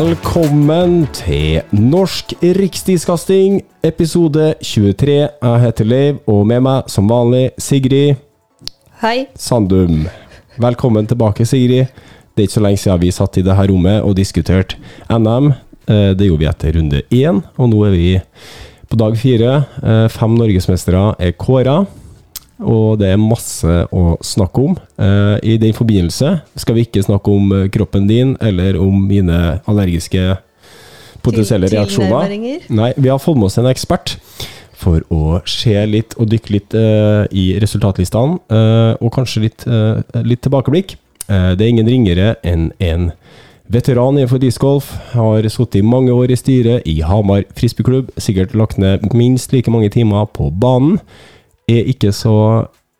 Velkommen til Norsk rikstidskasting, episode 23. Jeg heter Leiv, og med meg som vanlig Sigrid Hei. Sandum. Velkommen tilbake, Sigrid. Det er ikke så lenge siden vi satt i det her rommet og diskuterte NM. Eh, Det gjorde vi etter runde én, og nå er vi på dag fire. Eh, Fem norgesmestere er kåra. Og det er masse å snakke om. Eh, I den forbindelse skal vi ikke snakke om eh, kroppen din eller om mine allergiske potensielle Til- reaksjoner. Nei, vi har fått med oss en ekspert for å se litt og dykke litt eh, i resultatlistene, eh, og kanskje litt, eh, litt tilbakeblikk. Eh, det er ingen ringere enn en veteran innenfor discgolf. Har sittet i mange år i styret i Hamar frisbeeklubb, sikkert lagt ned minst like mange timer på banen. Er ikke så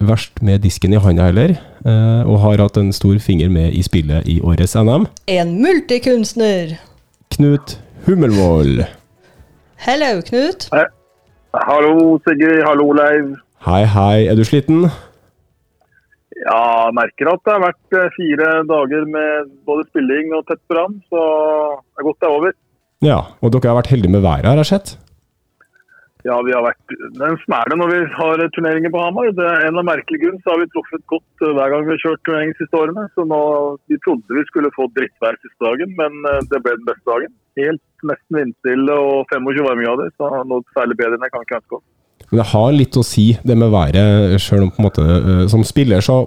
verst med disken i handa heller, eh, og har hatt en stor finger med i spillet i årets NM. En multikunstner. Knut Hummelvold. Hello, Knut. Hallo Sigrid, hallo Leiv. Hei, hei. Er du sliten? Ja, jeg merker at det har vært eh, fire dager med både spilling og tett brann, så det er godt det er over. Ja, og dere har vært heldige med været, har jeg sett. Ja, vi har vært Den er en smerte når vi har turneringer på Hamar. Det er en av merkelige grunn så har vi truffet godt eh, hver gang vi har kjørt turnering siste årene. Så nå, Vi trodde vi skulle få drittvær siste dagen, men eh, det ble den beste dagen. Helt nesten vindstille og 25 varmegrader, så noe særlig bedre enn jeg kan ikke ønske oss. Men det har litt å si, det med været, selv om på en måte eh, Som spiller så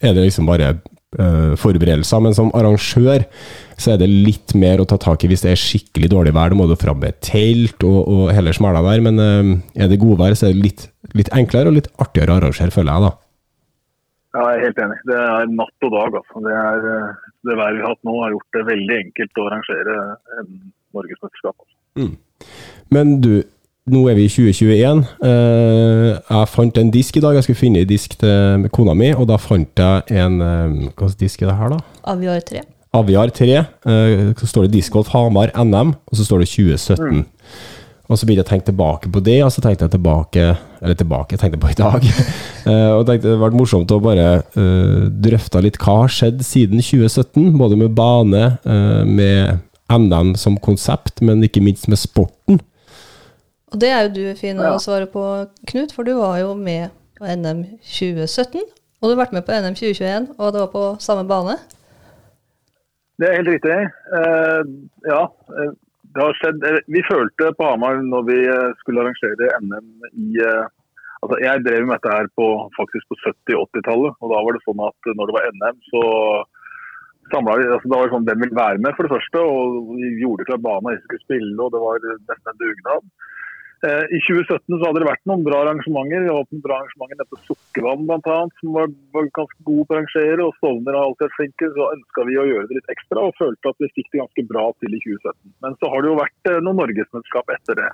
er det liksom bare forberedelser, men som arrangør så er det litt mer å ta tak i hvis det er skikkelig dårlig vær. Da må du fram med telt og, og hele smæla der, men eh, er det godvær, så er det litt, litt enklere og litt artigere å arrangere, føler jeg, da. Ja, jeg er helt enig. Det er natt og dag. altså. Det, er, eh, det været vi har hatt nå, har gjort det veldig enkelt å arrangere en norgesmesterskap. Altså. Men du, nå er vi i 2021. Eh, jeg fant en disk i dag. Jeg skulle finne en disk til kona mi, og da fant jeg en eh, Hva slags disk er det her, da? Aviar 3. Aviar 3. Eh, så står det Discgolf Hamar NM, og så står det 2017. Og så begynte jeg å tenke tilbake på det, og så tenkte jeg tilbake Eller tilbake, tenkte jeg på i dag. Og tenkte det hadde vært morsomt å bare uh, drøfte litt hva har skjedd siden 2017. Både med bane, uh, med NM som konsept, men ikke minst med sporten. Og det er jo du fin å Ja. svare på, Knut, for du var jo med på NM 2017. Og du har vært med på NM 2021, og det var på samme bane. Det er helt riktig. Uh, ja, eh, det har skjedd. eh, Vi følte på Hamar når vi skulle arrangere NM i uh, altså Jeg drev med dette her på, faktisk på 70-80-tallet. og Da var det sånn at når det var NM, så samla vi altså Da var det sånn hvem vil være med, for det første. Og vi gjorde klar banen jeg skulle spille, og det var nesten en dugnad. Eh, I 2017 så hadde det vært noen bra arrangementer. Vi noen bra arrangementer nede på Sukkervann bl.a. som var, var ganske gode på å arrangere. og Stovner har alltid vært flinke. Så ønska vi å gjøre det litt ekstra og følte at vi fikk det ganske bra til i 2017. Men så har det jo vært eh, noen norgesmesterskap etter det.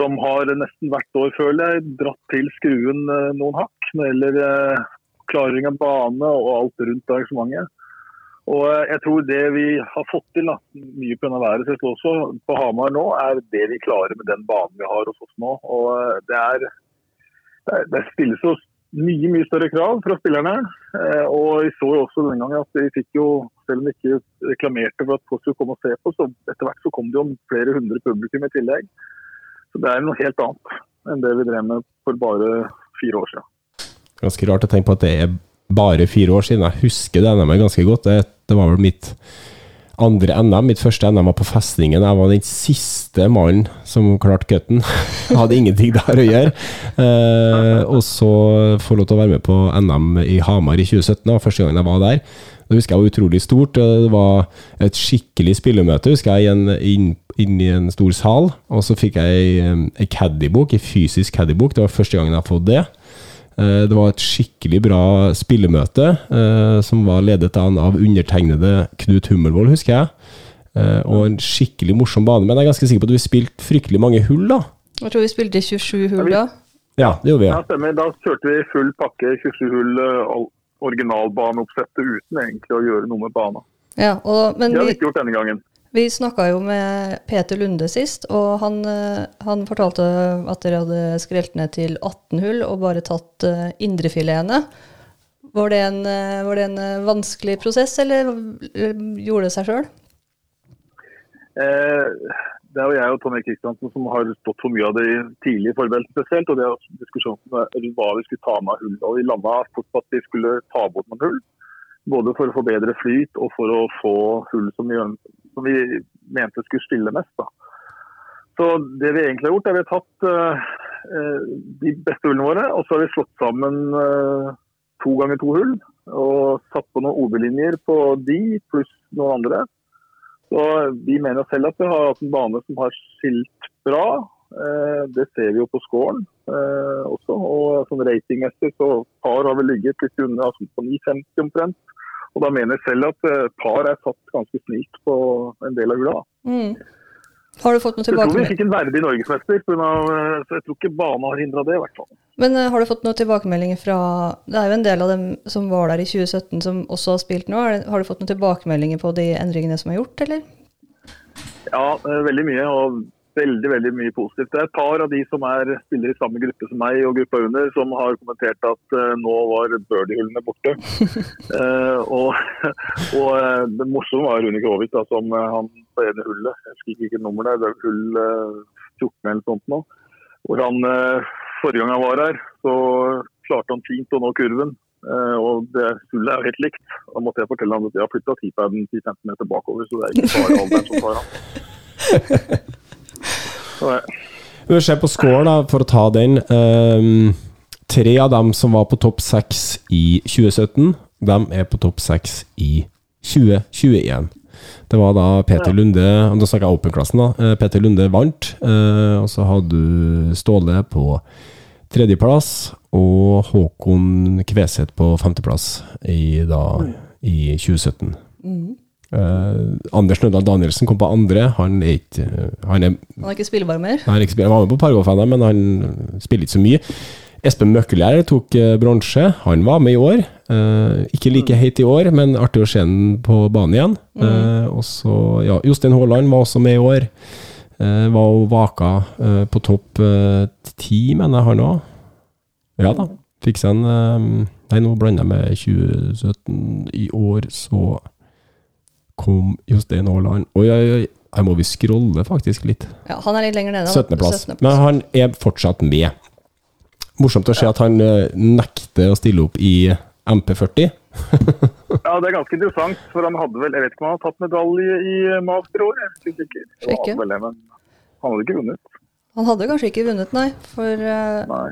Som har nesten hvert år, føler jeg, dratt til skruen eh, noen hakk når det gjelder klaring av bane og alt rundt arrangementet. Og eh, jeg tror det vi har fått til, da, mye pga. været selv også, på Hamar nå, er det vi klarer med den banen vi har hos oss nå. Og eh, det er det, stilles jo mye mye større krav fra spillerne. Eh, og vi så jo også denne gangen at vi fikk jo, selv om vi ikke reklamerte for at folk skulle komme og se på, så etter hvert så kom det jo flere hundre publikum i tillegg. Så det er noe helt annet enn det vi drev med for bare fire år siden. Ganske rart å tenke på at det er bare fire år siden. Jeg husker det NM-et ganske godt. Det, det var vel mitt andre NM. Mitt første NM var på Festningen. Jeg var den siste mannen som klarte cutten. Hadde ingenting der å gjøre. Eh, og så få lov til å være med på NM i Hamar i 2017. Det var første gangen jeg var der. Det husker jeg var utrolig stort. Det var et skikkelig spillemøte, husker jeg, inn, inn i en stor sal. Og så fikk jeg ei, ei caddybok, ei fysisk caddybok. Det var første gangen jeg har fått det. Eh, Det var et skikkelig bra spillemøte, eh, som var ledet av undertegnede Knut Hummelvold, husker jeg. Eh, og en skikkelig morsom bane. Men jeg er ganske sikker på at vi spilte spilt fryktelig mange hull, da? Jeg tror vi spilte 27 hull da. Ja, det gjorde vi. Ja, stemmer. Da kjørte vi full pakke 27 hull originalbaneoppsettet uten egentlig å gjøre noe med bana. Ja, og, men Det har vi, ikke gjort denne gangen. Vi snakka jo med Peter Lunde sist, og han, eh, han fortalte at dere hadde skrelt ned til 18 hull og bare tatt uh, indrefiletene. Var eh, var det en eh, vanskelig prosess, eller eh, gjorde det seg sjøl? Eh, det er jo jeg og Tonje Kristiansen som har stått for mye av det tidlig i spesielt. og Det er også diskusjon om eh, hva vi skulle ta med hull. og Vi landa fort på at vi skulle ta bort noen hull. Både for å få bedre flyt og for å få hull som som vi mente skulle stille mest. Da. Så det vi egentlig har gjort, er vi har tatt eh, de beste hullene våre, og så har vi slått sammen uh, to ganger to hull. Og satt på noen OB-linjer på de, pluss noen andre. Så Vi mener selv at vi har hatt en bane som har skilt bra. Det ser vi jo på scoren også. Og sånn ratingmessig så har vi ligget litt under altså på 9,50 omtrent. Og da mener jeg selv at eh, par er satt ganske snilt på en del av hula. Mm. Har du fått noe tilbakemelding? Jeg tror vi fikk en verdig norgesmester, eh, så jeg tror ikke bana har hindra det. i hvert fall. Men eh, har du fått noen tilbakemeldinger fra Det er jo en del av dem som var der i 2017 som også har spilt nå. Har du fått noen tilbakemeldinger på de endringene som er gjort, eller? Ja, veldig mye. Og veldig veldig mye positivt. Det er et par av de som er spiller i samme gruppe som meg og gruppa under, som har kommentert at uh, nå var birdiehullene borte. uh, og og uh, det morsomme var Rune Gråvik, da, som han på ene hullet, jeg husker ikke nummer det er, det er hull eh, 14 eller sånt nå. Hvor han forrige gang han var her, så klarte han fint å nå kurven. Uh, og det hullet er jo helt likt. Da måtte jeg fortelle ham at jeg har flytta teapaden 10-15 meter bakover, så det er ikke bare alderen som tar han. Vi ser på score, da, for å ta den. Um, tre av dem som var på topp seks i 2017, de er på topp seks i 2021. Det var da Peter Lunde Da snakker jeg Open-klassen, da. Eh, Peter Lunde vant. eh, og så hadde du Ståle på tredjeplass og Håkon Kveseth på femteplass i, da, i 2017. Eh, Anders Nødal Danielsen kom på andre. Han er ikke Han er Han er ikke spillbar mer? Han, ikke han var med på Pargolf-NM, men han spiller ikke så mye. Espen Møkkelgjær tok uh, bronse. Han var med i år. Uh, ikke like heit i år, men artig å se ham på banen igjen. Mm. og så, ja, Jostein Haaland var også med i år. Eh, var og vaka eh, på topp eh, ti, mener jeg han òg. Ja da. Fikk seg en eh, Nei, nå blander jeg med 2017. I år så kom Jostein Aaland. Oi, oi, oi. Her må vi scrolle faktisk litt. Ja, han er litt lenger nede. 17. plass. 17. Men han er fortsatt med. Morsomt å se at han eh, nekter å stille opp i MP40. Ja, det er ganske interessant, for han hadde vel, jeg vet ikke om han har tatt medalje i master i år, jeg ikke Han hadde vel det, men han hadde ikke vunnet. Han hadde kanskje ikke vunnet, nei. For, uh, Nei.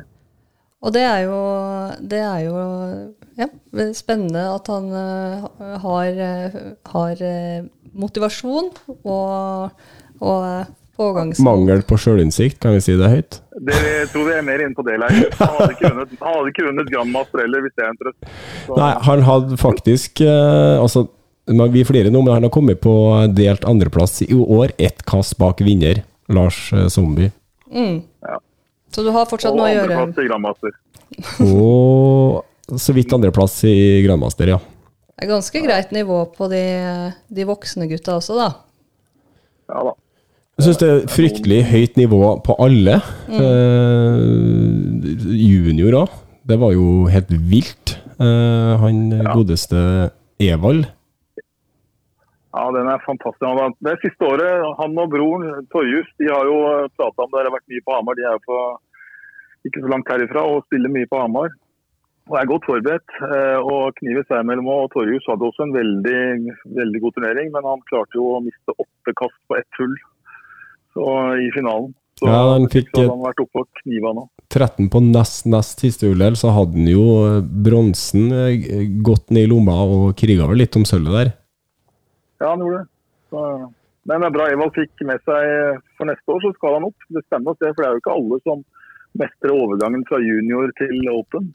Og det er jo, det er jo ja, spennende at han eh, har, eh, har eh, motivasjon og, og pågangsmot. Mangel på sjølinnsikt, kan vi si det høyt? Det tror vi er mer inne på det, Leif. Han hadde ikke vunnet, hadde ikke vunnet Grandmaster heller, hvis det er en trøst. Nei, han hadde faktisk Altså, vi flirer nå, men han har kommet på delt andreplass i år. Ett kast bak vinner, Lars Zombie. Mm. Ja. Så du har fortsatt Og noe å gjøre. Og andreplass i Grandmaster. Og så vidt andreplass i Grandmaster, ja. Det er ganske greit nivå på de, de voksne gutta også, da. Ja da. Jeg syns det er fryktelig høyt nivå på alle. Eh, junior òg. Det var jo helt vilt. Eh, han godeste Evald. Ja, den er fantastisk. Han har- Det siste året, han og broren Torjus de har jo prata om det. Det har vært mye på Hamar. De er jo på, ikke så langt herifra og spiller mye på Hamar. Og er godt forberedt. eh, Og knivet seg mellom og Torjus hadde også en veldig, veldig god turnering, men han klarte jo å miste åtte kast på ett hull så, i finalen. Så, Ja, han fikk så han vært oppe og kniva nå. 13 på nest nest siste hullet, så hadde han jo eh, bronsen eh, godt ned i lomma og kriga vel litt om sølvet der. Ja, han gjorde det. Så, men det er bra Evald fikk med seg for neste år, så skal han opp. Det stemmer å se, for det er jo ikke alle som mestrer overgangen fra junior til open.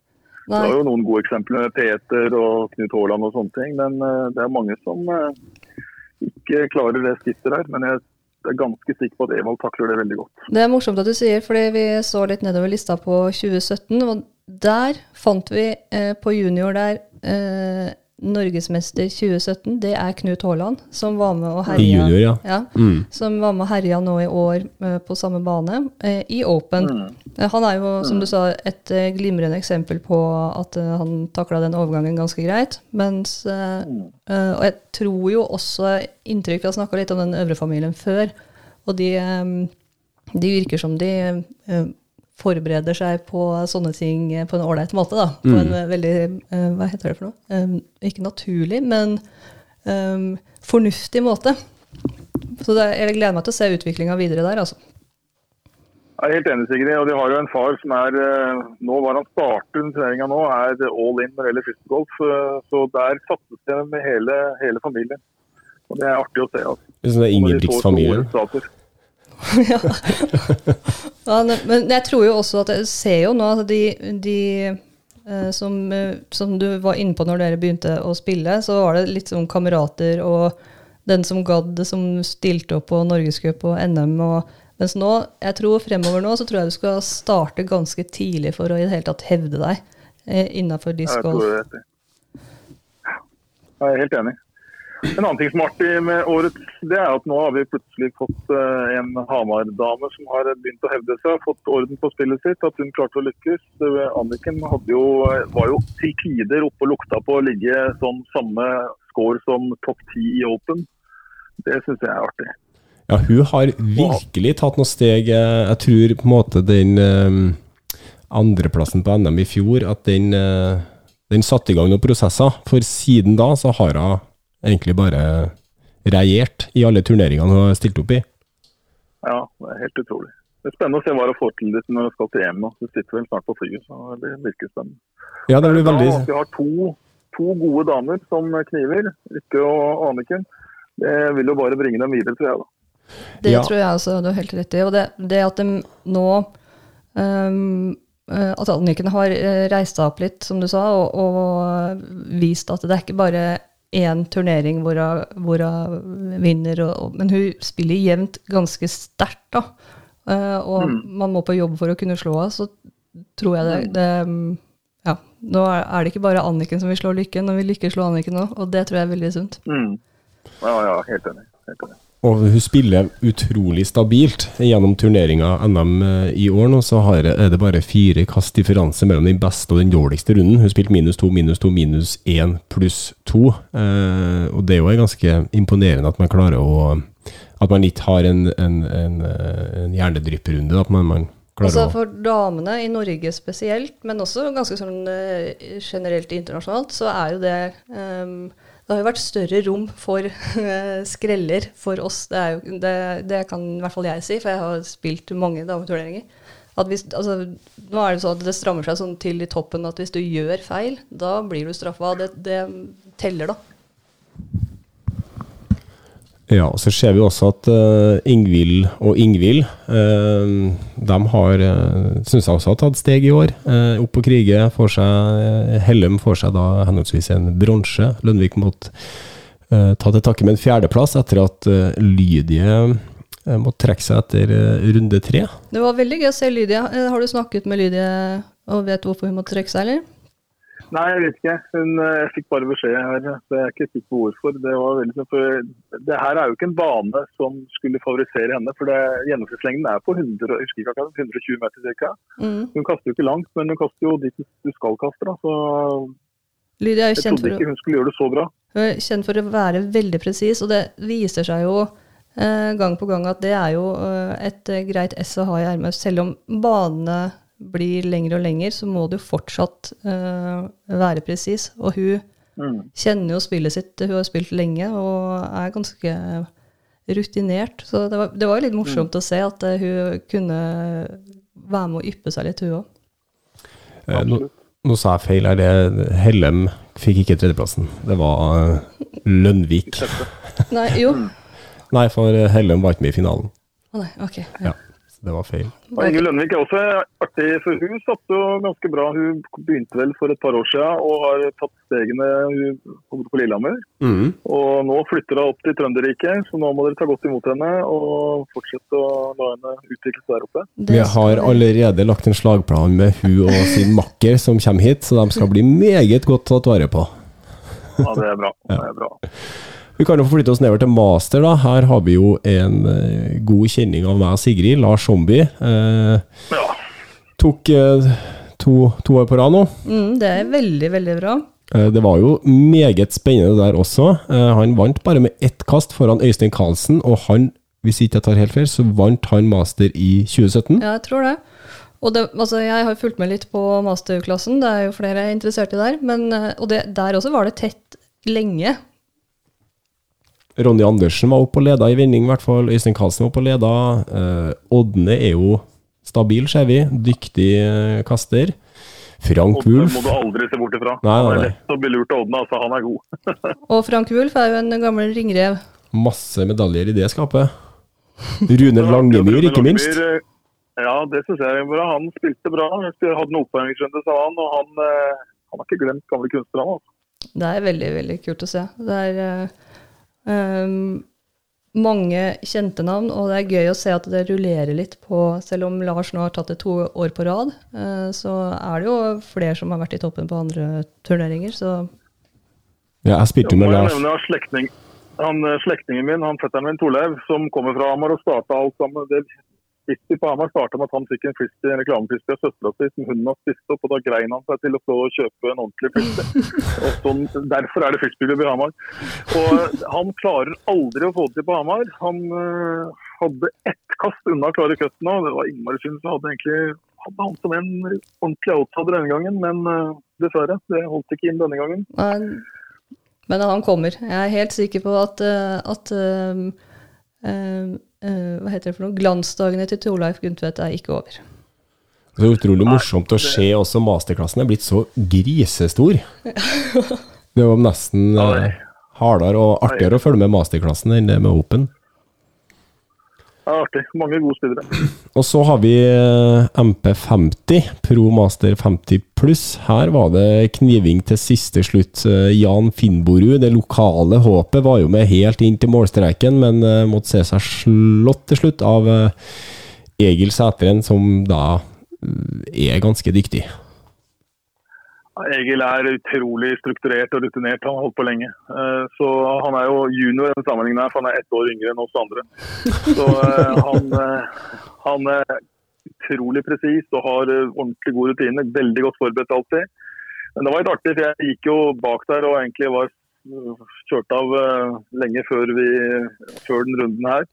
Det Nei. er jo noen gode eksempler med Peter og Knut Haaland og sånne ting, men eh, det er mange som eh, ikke klarer det skrittet der. Men jeg er ganske sikker på at Evald takler det veldig godt. Det er morsomt at du sier, fordi vi så litt nedover lista på 2017. Og der fant vi eh, på junior der eh, Norgesmester 2017, det er Knut Haaland, som var med og herja, junior, ja. ja, Mm. som var med og herja nå i år eh, på samme bane, eh, i Open. Eh, Han er jo, som du sa, et glimrende eksempel på at han takla den overgangen ganske greit. Mens, eh, eh, og jeg tror jo også inntrykk Vi har snakka litt om den øvre familien før, og de, de virker som de forbereder seg på sånne ting på en ålreit måte. da, På en eh, veldig eh, Hva heter det for noe? Ikke naturlig, men um, fornuftig måte. Så det, jeg gleder meg til å se utviklinga videre der, altså. Jeg er helt enig, Sigrid. Og de har jo en far som er eh, Nå var han starter turneringa nå, er all in når det gjelder frisbeegolf. eh, Så der satses det med hele, hele familien. Og det er artig å se. Altså. Det er sånn Ingebrigtsen-familien. Ja, men jeg tror jo også at jeg ser jo nå at de, de eh, som, eh, som du var inne på når dere begynte å spille, så var det litt sånn kamerater og den som gadd, som stilte opp på Norgescup og NM. Og, mens nå, jeg tror fremover nå, så tror jeg du skal starte ganske tidlig for å i det hele tatt hevde deg eh, innafor disc golf. Jeg er helt enig. En annen ting som er artig med årets, det er at nå har vi plutselig fått eh, en Hamar-dame som har begynt å hevde seg, fått orden på spillet sitt, at hun klarte å lykkes. Anniken jo, var jo til tider oppe og lukta på å ligge sånn samme score som topp ti i Open. Det syns jeg er artig. Ja, hun har virkelig tatt noen steg. eh, Jeg tror på en måte den eh, andreplassen på NM i fjor, at den, eh, den satte i gang noen prosesser. For siden da så har hun egentlig bare regjert i alle turneringene hun har stilt opp i. Ja, det er helt utrolig. Det er spennende å se hva hun får til når hun skal til EM nå. Hun sitter vel snart på flyet, så det virker spennende. Ja, det blir veldig at vi har to, to gode damer som kniver, Rikke og Anniken. Det vil jo bare bringe dem videre, tror jeg. da. Det Ja. tror jeg også du har helt rett i. Og det, det at de nå ehm, eh, At Anniken har eh, reist seg opp litt, som du sa, og, og vist at det er ikke bare én turnering hvor hun, hvor hun vinner, og, men hun spiller jevnt ganske sterkt. da. og og man må på jobb for å kunne slå henne, så tror jeg det, det mm, ja, Nå er er det ikke bare Anniken som vil slå Lykke, nå vil Lykke slå Anniken òg, og det tror jeg er veldig sunt. Mm. Ja, ja, helt enig. Helt enig. Og hun spiller utrolig stabilt gjennom turneringa NM eh, i år. Nå så har, er det bare fire kast differanse mellom den beste og den dårligste runden. Hun spilte minus to, minus to, minus én pluss to. Eh, og det er jo ganske imponerende at man klarer å At man ikke har en, en, en, eh, en hjernedrypprunde. At man, man klarer Altså For damene i Norge spesielt, men også ganske sånn eh, generelt internasjonalt, så er jo det ehm, Det har jo vært større rom for eh, skreller for oss. Det, jo, det, det kan i hvert fall jeg si, for jeg har spilt mange dameturneringer. Hvis, altså, nå er det sånn at det strammer seg sånn til i toppen at hvis du gjør feil, da blir du straffa. Det, det teller, da. Ja, så ser vi også at uh, Ingvild og Ingvild uh, De har, uh, syns jeg også har tatt steg i år. Uh, opp på kriget får seg Hellum får seg da henholdsvis en bronse. Lundvik måtte uh, ta til takke med en fjerdeplass etter at uh, Lydie måtte trekke seg etter runde tre. Det var veldig gøy å se Lydia. Eh, Har du snakket med Lydia og vet hvorfor hun måtte trekke seg, eller? Nei, jeg vet ikke. Hun, eh, jeg fikk bare beskjed her, så jeg er ikke sikker på hvorfor. Det, var veldig, sånn, for det her er jo ikke en bane som skulle favorisere henne. for det, Gjennomsnittslengden er på 100, jeg husker ikke akkurat, 120 meter ca. Mm. Hun kaster jo ikke langt, men hun kaster jo dit du skal kaste. Da, så Lydia er jo kjent for ikke hun skulle gjøre det så bra. Hun er kjent for å være veldig presis, og det viser seg jo eh, gang på gang at det er jo eh, et greit ess å ha i ermet. Selv om banene blir lengre og lengre, så må du fortsatt uh, være presis. Og hun Mm. kjenner jo spillet sitt, hun har spilt lenge og er ganske rutinert. Så det var, det var jo litt morsomt å se at uh, hun kunne være med å yppe seg litt, hun òg. Uh, nå, nå sa jeg feil her. det- Hellem fikk ikke tredjeplassen. Det var uh, Lønvik. Nei, jo. Nei, for Hellem var ikke med i finalen. Å nei, ok. Ja. Det var feil. Og Inge Lønnevik er også artig, for hun satt jo ganske bra. Hun begynte vel for et par år siden og har tatt stegene hun på Lillehammer. Mm. Og nå flytter hun opp til Trønderike, så nå må dere ta godt imot henne og fortsette å la henne utvikle seg der oppe. Vi har allerede lagt en slagplan med hun og sin makker som kommer hit, så de skal bli meget godt tatt vare på. Ja, det er bra. Det er bra. Vi kan jo forflytte oss nedover til master. da. Her har vi jo en eh, god kjenning av meg og Sigrid, Lars Zombie. Eh, Ja. tok eh, to, to år på rad nå. Mm, det er veldig, veldig bra. Eh, det var jo meget spennende der også. Eh, han vant bare med ett kast foran Øystein Karlsen, og han, hvis ikke jeg tar helt feil, så vant han master i 2017. Ja, jeg tror det. Og det, altså, jeg har fulgt med litt på masterklassen, det er jo flere interesserte der. Men, og det, der også var det tett lenge. Ronny Andersen var oppe og leda i vinning, i hvert fall. Øystein Karlsen var oppe og leda. Eh, Ådne er jo stabil, ser vi. Dyktig eh, kaster. Frank Odne Wulf må du aldri se bort ifra. Nei, nei, nei. Han er lett å bli lurt av Odne, altså. Han er god. Og Frank Wulf er jo en gammel ringrev. Masse medaljer i det skapet. Rune Langemyr, ikke minst. Eh, Ja, det syns jeg er bra. Han spilte bra. Han skulle- hadde en oppvarmingsrunde, sa han. Og han, eh, han har ikke glemt gamle kunstnere, han. Altså. Det er veldig, veldig kult å se. Det er ehm, mange kjente navn, og det er gøy å se at det rullerer litt på Selv om Lars nå har tatt det to år på rad, uh, så er det jo flere som har vært i toppen på andre turneringer, så Ja, jeg spilte jo med Lars. han, eh, slektningen min, han fetteren min Torleiv, som kommer fra Hamar og starta alt sammen. Det Frisbee på Hamar starta med at han fikk en frisbee, en reklamefrisbee av søstera si som hunden har spist opp, og da grein han seg til å få kjøpe en ordentlig frisbee. Og sånn, derfor er det frisbeeklubb i Hamar. Og han klarer aldri å få det til på Hamar. Han øh, hadde ett kast unna å klare cutten nå. Det var innmari synd, for hadde egentlig hadde han som en ordentlig outsider denne gangen, men øh, dessverre, det holdt ikke inn denne gangen. Men, men han kommer. Jeg er helt sikker på at, eh, at eh, eh, Hva heter det for noe? Glansdagene til Torleif Gundtvedt er ikke over. Det er utrolig morsomt å se også masterklassen er blitt så grisestor. Det var nesten eh, hardere og artigere å følge med masterklassen enn det med Open. Det er artig. Mange gode spillere. Og så har vi eh, MP50, Pro Master 50 pluss. Her var det kniving til siste slutt. Eh, Jan Finnborud, det lokale håpet, var jo med helt inn til målstreken, men eh, måtte se seg slått til slutt av Egil Sæteren, som da er ganske dyktig. Egil er utrolig strukturert og rutinert. Han har holdt på lenge. Eh, Så han er jo junior i den sammenhengen her, for han er ett år yngre enn oss andre. Så eh, han, eh, han er utrolig presis og har ordentlig gode rutiner. Veldig godt forberedt alltid. Men det var litt artig, for jeg gikk jo bak der og egentlig var kjørt av lenge før, vi, før den runden her.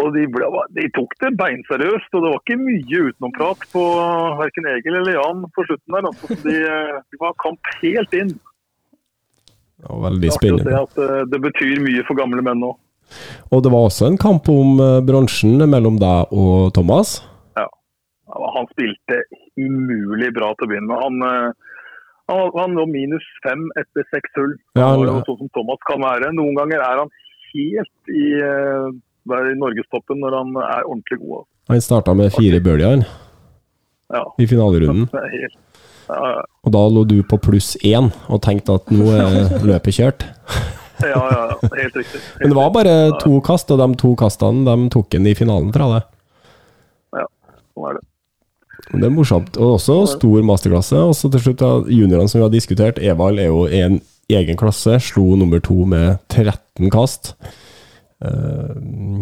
Og de, ble, de tok det beinseriøst, og det var ikke mye utenomprat på verken Egil eller Jan på slutten der. Altså, de, de var kamp helt inn. Det var veldig Det spennende. at eh, det betyr mye for gamle menn nå. Og det var også en kamp om bransjen bronsen mellom deg og Thomas. Ja, Han spilte umulig bra til å begynne med. Han, eh, han, han lå minus fem etter seks hull. Ja, Han sånn som Thomas kan være. Noen ganger er han helt i, eh, i norgestoppen når han er ordentlig god. Han starta med fire bølger Ja, i finalerunden. er helt, ja, ja. Og da lå du på pluss én og tenkte at nå er løpet kjørt. Ja, ja, helt riktig. Helt Men det var bare to kast, og de to kastene de tok han i finalen, tror jeg. Ja, sånn er det. Det er morsomt. Og også stor masterklasse. Og så til slutt, juniorene som vi har diskutert, Evald er jo en egen klasse. Slo nummer to med 13 kast. Eh,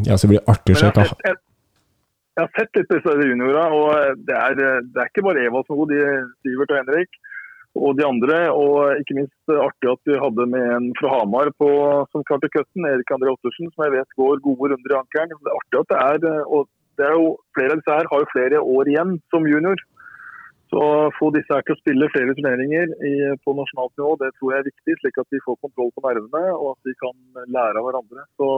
ja, så det blir artig å se hva jeg, har sett litt på disse juniorene, og det er, det er ikke bare Eva som er god, Sivert og Henrik og de andre. Og ikke minst artig at vi hadde med en fra Hamar på, som klarte cutten, Erik André Ottersen, som jeg vet går gode runder i ankeren. Det er artig at det er og det er jo, Flere av disse her har jo flere år igjen som junior. Så å få disse her til å spille flere turneringer i, på nasjonalt nivå, det tror jeg er viktig, slik at de får kontroll på nervene og at de kan lære av hverandre. Så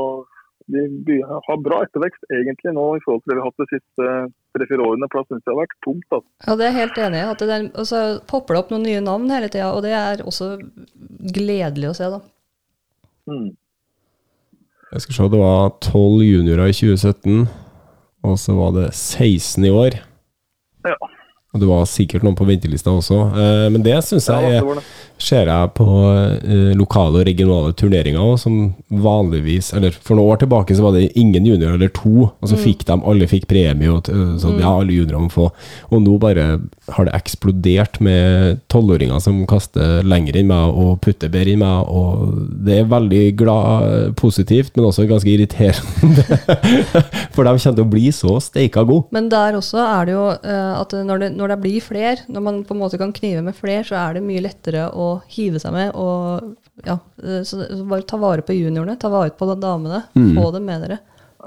de har bra ettervekst egentlig nå i forhold til det vi har hatt de siste tre-fire årene. For da syns jeg det har vært tomt. Altså. Ja, det er helt enig i. At det der, og så popper det opp noen nye navn hele tida, og det er også gledelig å se, da. Mm. Jeg skal se, det var tolv juniorer i 2017. og så var det 16 i år. Ja. Og det var sikkert noen på ventelista også. Eh, men det syns jeg er. Ser jeg på eh, lokale og regionale turneringer også, som vanligvis Eller for noen år tilbake så var det ingen junior eller to, og så fikk de alle fikk premie, og t- så ja, alle juniorer må få. Og nå bare har det eksplodert med tolvåringer som kaster lenger enn meg og putter bedre enn meg, og det er veldig glad, positivt, men også ganske irriterende. For de kommer til å bli så steika gode. Men der også er det jo eh, at når det, når det blir fler, når man på en måte kan knive med fler, så er det mye lettere å hive seg med. og ja, eh, så, så Bare ta vare på juniorene, ta vare på damene. Få dem med dere.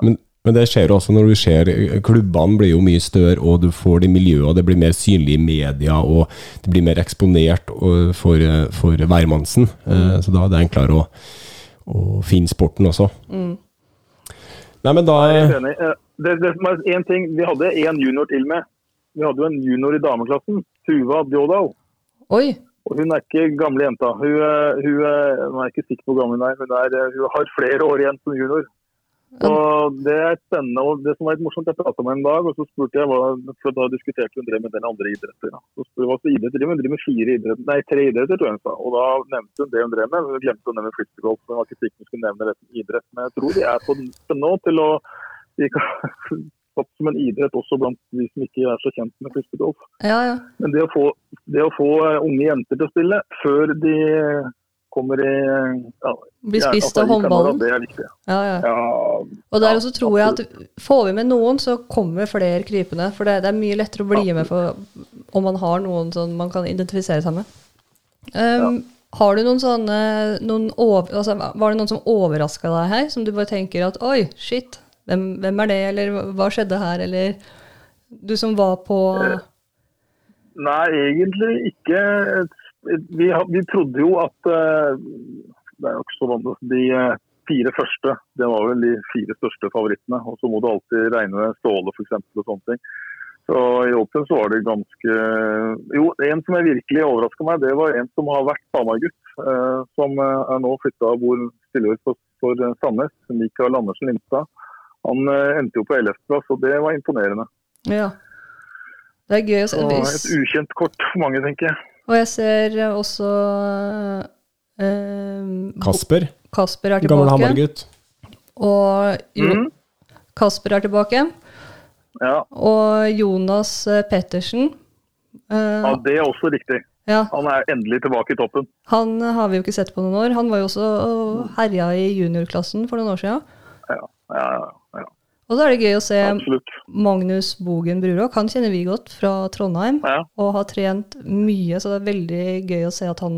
Men, men det skjer også når du ser eh, klubbene blir jo mye større, og du får det miljøet, og det blir mer synlig i media, og det blir mer eksponert for, eh, for hvermannsen. Mm. Så da er det enklere å, å finne sporten også. Nei, men da Det, det som er en ting, Vi hadde en junior til med. Vi hadde jo en junior i dameklassen. Tuva Bjådal. Oi! Og hun er ikke gamle jenta. Hun, eh, hun, er- ikke sikker på hvor gammel hun er. Hun, er, eh, hun har flere år igjen som junior. Og Det er spennende. og Det som var litt morsomt, jeg prata med henne en dag, og så spurte jeg hva, for da diskuterte hun drev med den andre idretter. Så spurte hva slags idrett driver hun? Driver med fire idretter, nei, tre idretter, tror jeg hun sa. Og da nevnte hun det hun drev med. Hun glemte å nevne frisbeegolf. Hun var ikke sikker hun skulle nevne idrett. Men jeg tror de er på nå til å de kan opp som en idrett også blant de som ikke er så kjent med frisbeegolf. Ja, ja. Men det å, få, det å få eh, unge jenter til å spille før de kommer i ja, Blir spist altså, av håndballen. Det er viktig. Ja, ja. Ja, Og der også tror jeg at får vi med noen, så kommer flere krypende. For det, det er mye lettere å bli med for, om man har noen som man kan identifisere seg med. Um, Har du noen sånne noen over, altså, Var det noen som overraska deg her, som du bare tenker at oi, shit, hvem, hvem er det, eller hva skjedde her, eller du som var på Nei, egentlig ikke. Vi, vi trodde jo at eh, Det er jo ikke så vanlig. De eh, fire første det var vel de fire største favorittene. Og så må du alltid regne med Ståle f.eks. og sånne ting. Så i Åpen så var det ganske Jo, en som jeg virkelig overraska meg, det var en som har vært Hamar-gutt. eh, som er nå flytta og bor stiller for, for Sandnes. Mikael Andersen Lindstad. Han eh, endte jo på 11.-plass, og det var imponerende. Ja. Det er gøy Og et ukjent kort for mange, tenker jeg. Og jeg ser også eh, Kasper, Kasper er gammel tilbake. Hamar-gutt. Og jo, Mm. Kasper er tilbake. Ja, Og Jonas eh, Pettersen. eh, ja, det er også riktig. ja, Han er endelig tilbake i toppen. han har vi jo ikke sett på noen år. Han var jo også og herja i juniorklassen for noen år siden. Ja, ja, ja Og da er det gøy å se absolutt. Magnus Bogen Brurok. Han kjenner vi godt fra Trondheim Ja. og har trent mye, så det er veldig gøy å se at han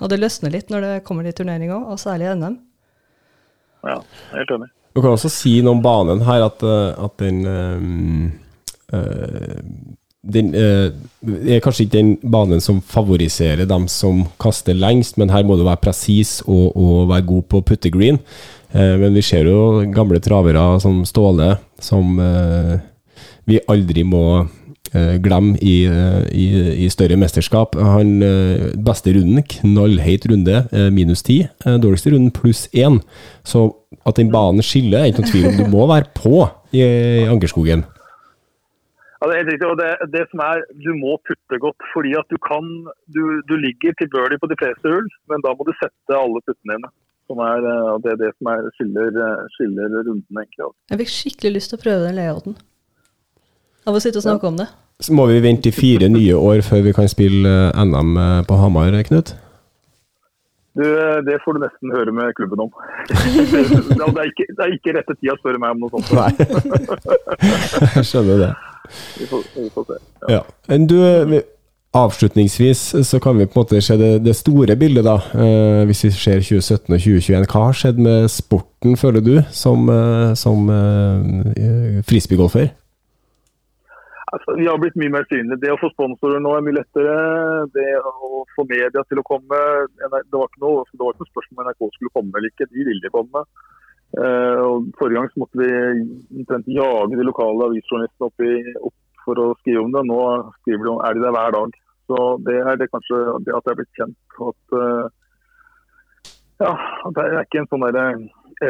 Og det løsner litt når det kommer til turnering òg, og særlig NM. ja, helt enig. Du kan også si noe om banen her, at, eh, at den eh, den øh, er kanskje ikke den banen som favoriserer dem som kaster lengst, men her må du være presis og, og være god på putte green. Men vi ser jo gamle travere som Ståle, som eh, vi aldri må eh, glemme i, eh, i, i større mesterskap. Han eh, beste runden, knallheit runde, eh, minus ti. Eh, dårligste runden pluss én. Så at den banen skiller, er ikke noen tvil om. Du må være på i, i Ankerskogen. Ja, det er helt riktig. og det, det som er, Du må putte godt, fordi at du kan Du, du ligger tilbørlig på de fleste hull, men da må du sette alle puttene dine. Som er, eh, og det er det som er, skiller, eh, skiller runden, egentlig. altså. Jeg fikk skikkelig lyst til å prøve den layouten. Av å sitte og snakke om det. Så må vi vente i fire nye år før vi kan spille eh, NM på Hamar, Knut? Du, Det får du nesten høre med klubben om. det, er ikke, det er ikke rette tid å spørre meg om noe sånt. Nei. Jeg skjønner det. Vi får, vi får se. Ja. Men du, vi- avslutningsvis så kan vi på en måte se det, det store bildet, da. Eh, hvis vi ser 2017 og 2021. Hva har skjedd med sporten, føler du, som, eh, som eh, frisbeegolfer? Altså, vi har blitt mye mer synlige. Det å få sponsorer nå er mye lettere. Det å få media til å komme Det var ikke noe, det var ikke noe spørsmål om NRK skulle komme eller ikke. De ville komme. Eh, og Forrige gang så måtte vi omtrent jage de lokale avisjournalistene opp, opp for å skrive om det. Nå skriver de om, er de der hver dag. Så det er det kanskje det at jeg er blitt kjent. At, eh, ja, at det er ikke en sånn der,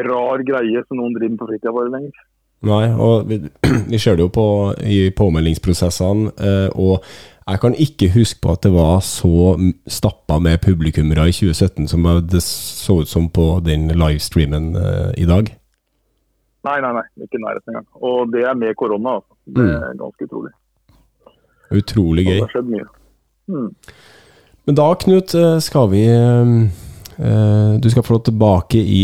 rar greie som noen driver med på fritida bare lenger. Nei, og vi, vi ser det jo på i påmeldingsprosessene, eh, og jeg kan ikke huske på at det var så stappa med publikummere i 2017 som det så ut som på den livestreamen eh, i dag. Nei, nei, nei. Ikke i nærheten engang. Og det er med korona. Altså. Det er ganske utrolig. Utrolig gøy. Det har skjedd mye. Mm. Men da, Knut, eh, skal vi eh, eh, Du skal få lov tilbake i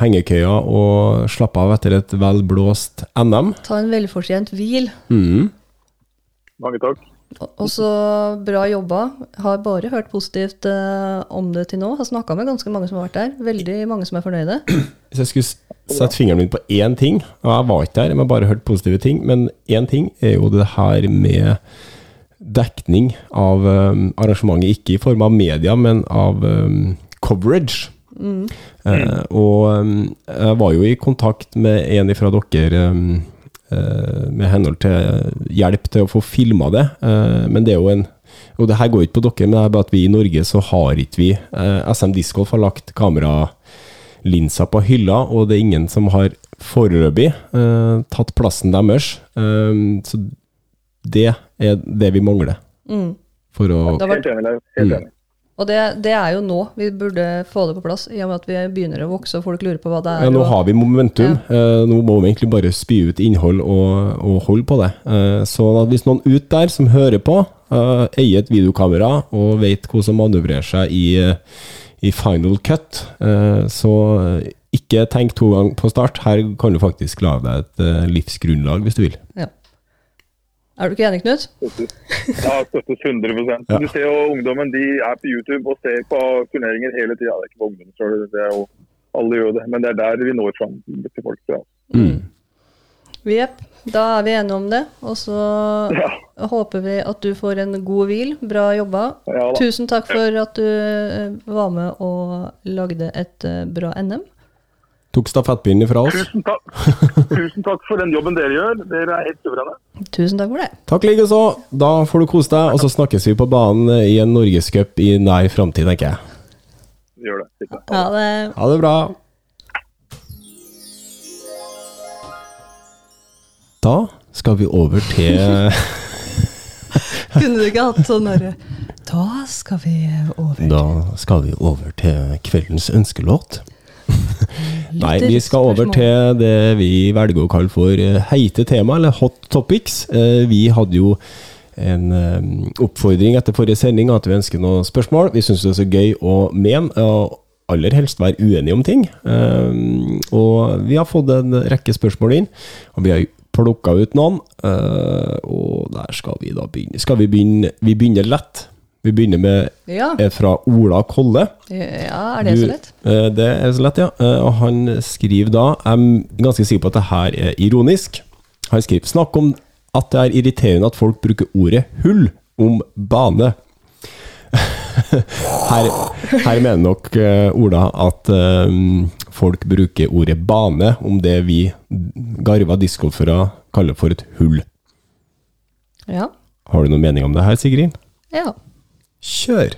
hengekøya og slappe av etter et velblåst NM. Ta en velfortjent hvil. Mm. Mange takk. Og så bra jobba. Har bare hørt positivt eh, om det til nå. Har snakka med ganske mange som har vært der. Veldig mange som er fornøyde. Hvis jeg skulle sette fingeren min på én ting, og jeg var ikke der, jeg har bare hørt positive ting, men én ting er jo det her med dekning av um, arrangementet, ikke i form av media, men av um, coverage. Eh, og um, jeg var jo i kontakt med en fra dere med henhold til hjelp til å få filma det, eh, men det er jo en og det her går ikke på dere, men det er bare at vi i Norge så har ikke vi eh, SM Discgolf har lagt kameralinser på hylla, og det er ingen som har foreløpig eh, tatt plassen deres. Eh, så det er det vi mangler Mm. for å Helt enig, Helt Mm. enig. Og det, det er jo nå vi burde få det på plass, i og med at vi begynner å vokse og folk lurer på hva det er. Ja, nå har vi momentum. Eh, nå må vi egentlig bare spy ut innhold og, og holde på det. Eh, så hvis noen ut der som hører på, eh, eier et videokamera og vet hvordan manøvrerer seg i, i final cut, eh, så ikke tenk to ganger på start. Her kan du faktisk lage deg et livsgrunnlag, hvis du vil. Ja. Er du ikke enig, Knut? Ja, støttes 100 Ja. Du ser jo ungdommen de er på YouTube og ser på turneringer hele tida. Det er ikke på ungdommen selv, det er jo alle gjør det. Men det er der vi når fram til folk. Ja. Mm. Jepp. Da er vi enige om det. Og så Ja. håper vi at du får en god hvil. Bra jobba. Ja. Tusen takk for at du eh, var med og lagde et eh, bra NM. Tok stafettpinnen fra oss. Tusen takk. Tusen takk for den jobben dere gjør. Dere er helt suverene. Tusen takk for det. Takk likeså. Da får du kose deg, og så snakkes vi på banen i en norgescup i nær framtid, tenker jeg. Vi gjør det. Ha det. Ha det bra. Da skal vi over til Kunne du ikke hatt sånn derre Da skal vi over Da skal vi over til kveldens ønskelåt. Nei, vi skal over til det vi velger å kalle for eh, heite tema, eller hot topics. Eh, Vi hadde jo en eh, oppfordring etter forrige sending at vi ønsker noen spørsmål. Vi syns det er så gøy å mene, og aller helst være uenige om ting. Og vi har fått en rekke spørsmål inn, og vi har plukka ut noen. Og der skal vi da begynne. Skal vi begynne Vi begynner lett. Vi begynner med Ja. fra Ola Kolle. ja, er det Du- så lett? eh, Det er så lett, ja. Eh, Og han skriver da Jeg er ganske sikker på at det her er ironisk. Han skriver Snakk om at det er irriterende at folk bruker ordet 'hull' om bane. her, her mener nok eh, Ola at eh, folk bruker ordet 'bane' om det vi garva discgolfere kaller for et hull. Ja. Har du noen mening om det her, Sigrid? ja. Kjør!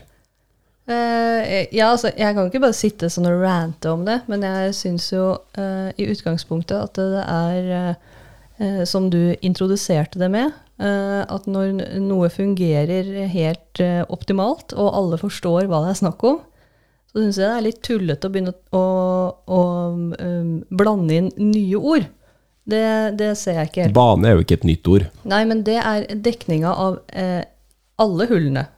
Uh, ja, altså, jeg kan ikke bare sitte sånn og rante om det, men jeg syns jo uh, i utgangspunktet at det er, uh, som du introduserte det med, at når noe fungerer helt optimalt, og alle forstår hva det er snakk om, så syns jeg det er litt tullete å begynne å, å um, blande inn nye ord. Det, det ser jeg ikke helt. Bane er jo ikke et nytt ord. Nei, men det er dekninga av alle hullene.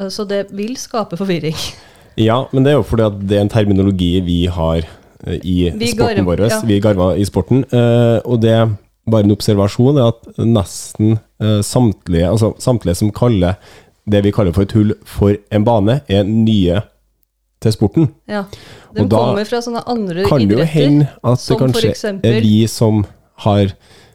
Eh, Så det vil skape forvirring. Ja, men det er jo fordi at det er en terminologi vi har eh, i Vi sporten vår. ja. Vi garva i sporten. eh, og det er bare en observasjon er at nesten samtlige, altså samtlige som kaller det vi kaller for et hull for en bane, er nye til sporten. Ja. De Og kommer fra sånne andre Kan det jo hende at det kanskje er vi som har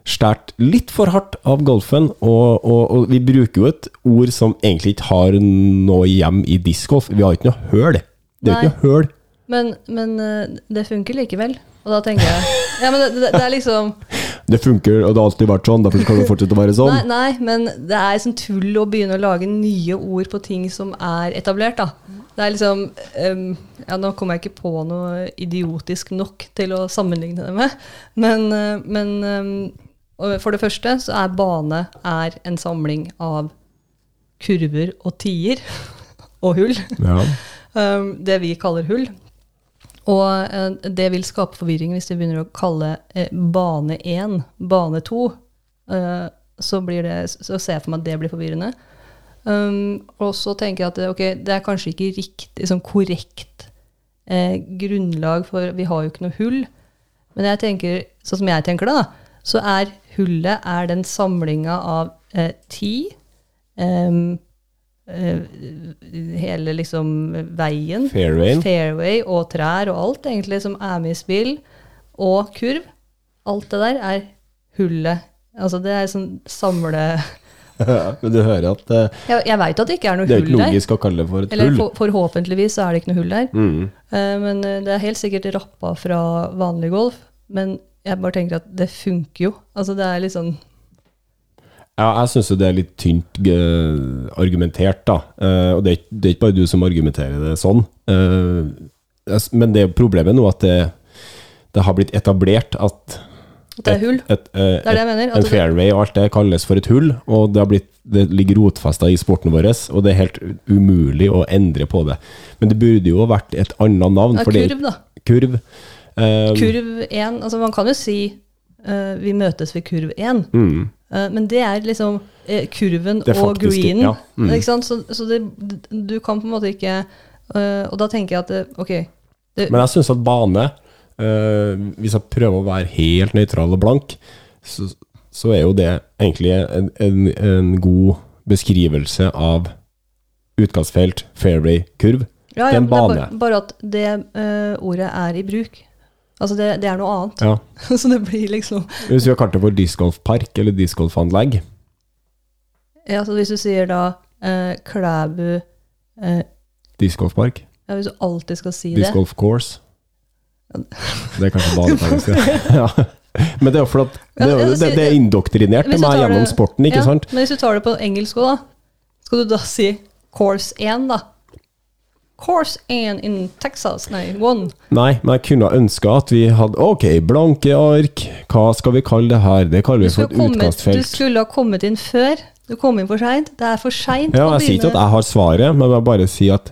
stært litt for hardt av golfen, og, og, og vi bruker jo et ord som egentlig ikke har noe hjem i discgolf. Vi har ikke noe høl. Det er jo ikke noe høl. Men, men eh, det funker likevel. Og da tenker jeg Ja, men det, det, det er liksom Det funker, og det har alltid vært sånn, derfor skal det fortsette å være sånn. Nei, nei, men det er sånn tull å begynne å lage nye ord på ting som er etablert, da. Det er liksom um, Ja, nå kommer jeg ikke på noe idiotisk nok til å sammenligne det med, men, eh, men og for det første så er bane er en samling av kurver og tier og hull. Ja. Um, det vi kaller hull. Og eh, det vil skape forvirring hvis vi begynner å kalle eh, bane 1 bane 2. Eh, så, blir det, så ser jeg for meg at det blir forvirrende. Um, og så tenker jeg at det, det er kanskje ikke riktig, sånn korrekt grunnlag for Vi har jo ikke noe hull. Men jeg tenker, sånn som jeg tenker det, da, så er hullet er den samlinga av eh, ti um, uh, Hele liksom veien. Fairway. Fairway og trær og alt egentlig som er med i spill. Og kurv. Alt det der er hullet. Altså det er sånn samle... Men du hører at uh, Jeg, jeg veit at det ikke er noe hull der. det er ikke logisk å kalle det for et Eller hull. for, forhåpentligvis så er det ikke noe hull der. Mm. Uh, men det er helt sikkert rappa fra vanlig golf. Men jeg bare tenker at det funker jo. Altså det er litt sånn Ja, jeg syns jo det er litt tynt eh, argumentert, da. Eh, og det er, det er ikke bare du som argumenterer det sånn. Eh, men det er problemet nå at det, det har blitt etablert at at det er hull. et, eh, Det er det jeg mener. en fairway og alt det kalles for et hull, og det, har blitt, det ligger rotfesta i sporten vår, og det er helt umulig å endre på det. Men det burde jo vært et annet navn. ja, kurv, da. Kurv. Eh, Kurv 1. Altså man kan jo si uh, vi møtes ved kurv 1. Mm, uh, men det er liksom uh, kurven er og greenen. ja, mm. Ikke sant? Så, så det, du kan på en måte ikke Og da tenker jeg at det, ok det, Men jeg syns at bane, hvis jeg prøver å være helt nøytral og blank, så, så er jo det egentlig en, en, en god beskrivelse av utkastfelt, fairway, kurv. ja, det er en bane. Bare, bare at det uh, ordet er i bruk. Altså det, det er noe annet. Ja. så det blir liksom Hvis vi har kalt det for discgolfpark eller discgolfanlegg, ja, så Hvis du sier da eh, Klæbu eh, discgolfpark, ja, Hvis du alltid skal si det discgolf course Det er kanskje bane ja. Men det er jo for at det, jo- det, det er indoktrinert til meg gjennom sporten, ikke ja, sant? Men hvis du tar det på engelsk òg, da, skal du da si course 1, da? Course 1 in Texas, nei, one. Nei, men jeg kunne ønska at vi hadde Ok, blanke ark, hva skal vi kalle det her? Det kaller vi for et kommet, du skulle ha kommet inn før. Du kom inn for seint. Det er for seint Ja, jeg sier ikke at jeg har svaret, men jeg bare sier at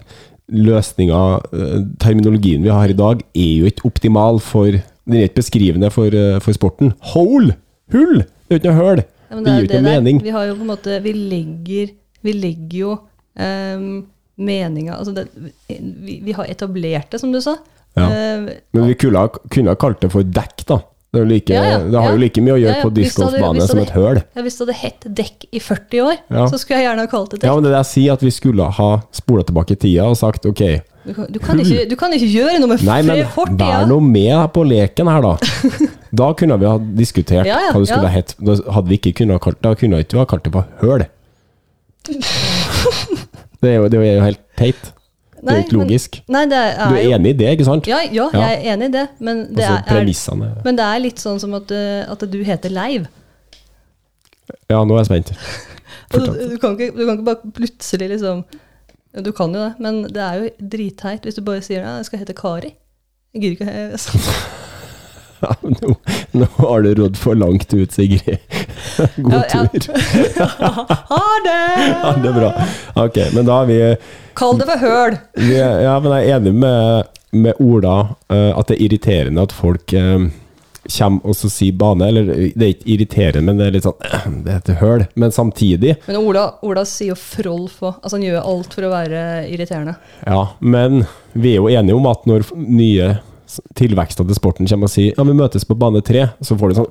løsninga, eh, terminologien vi har i dag, er jo ikke optimal for Den er ikke beskrivende for, eh, for sporten. Hole! Hull! Det er jo ikke noe høl! Ja, Det gir jo ikke der. mening. Vi har jo på en måte Vi legger, vi legger jo um, meninga Altså, vi, vi har etablert det, som du sa. Ja. Eh, Men vi kunne ha, kunne ha kalt det for dekk, da. Det, like, Ja, ja, det har jo like mye å gjøre på det som et høl. ja, hvis det hadde hett dekk i 40 år, så skulle jeg gjerne ha kalt det dekk. Ja, men det jeg sier, at vi skulle ha spola tilbake tida og sagt ok, Du, kan, du, kan ikke, du kan ikke gjøre noe med Nei, men fortida. vær nå med på leken her, da. Da kunne vi ha diskutert Ja, ja, hva det skulle ja. ha hett. Da hadde vi ikke kunnet kalt, da kunne vi ikke ha kalt det for høl. Det er jo, det er jo helt teit. Det er jo ikke men- logisk. Nei, det er, Du er enig i det, ikke sant? Ja, ja, Ja. jeg er enig i det, men det er, er, men det er litt sånn som at, uh, at du heter Leiv. Ja, nå er jeg spent. altså, Du, kan ikke, du kan ikke bare plutselig liksom Du kan jo det, men det er jo dritteit hvis du bare sier ja, jeg skal hete Kari. Jeg gidder ikke. Ja, nå, nå har du rådd for langt ut, Sigrid. God Ja, tur. Ha det! Ja, det bra. Ok, men da er vi Kall det for høl! Vi Ja, men jeg er enig med, med Ola eh, at det er irriterende at folk eh, kommer og så sier bane. Eller det er ikke irriterende, men det er litt sånn Det heter høl. Men samtidig Men Ola, Ola sier jo frolf òg. Altså, han gjør alt for å være irriterende. Ja, men vi er jo enige om at når nye av til sporten kommer og sier ja, vi møtes på bane tre, så får du sånn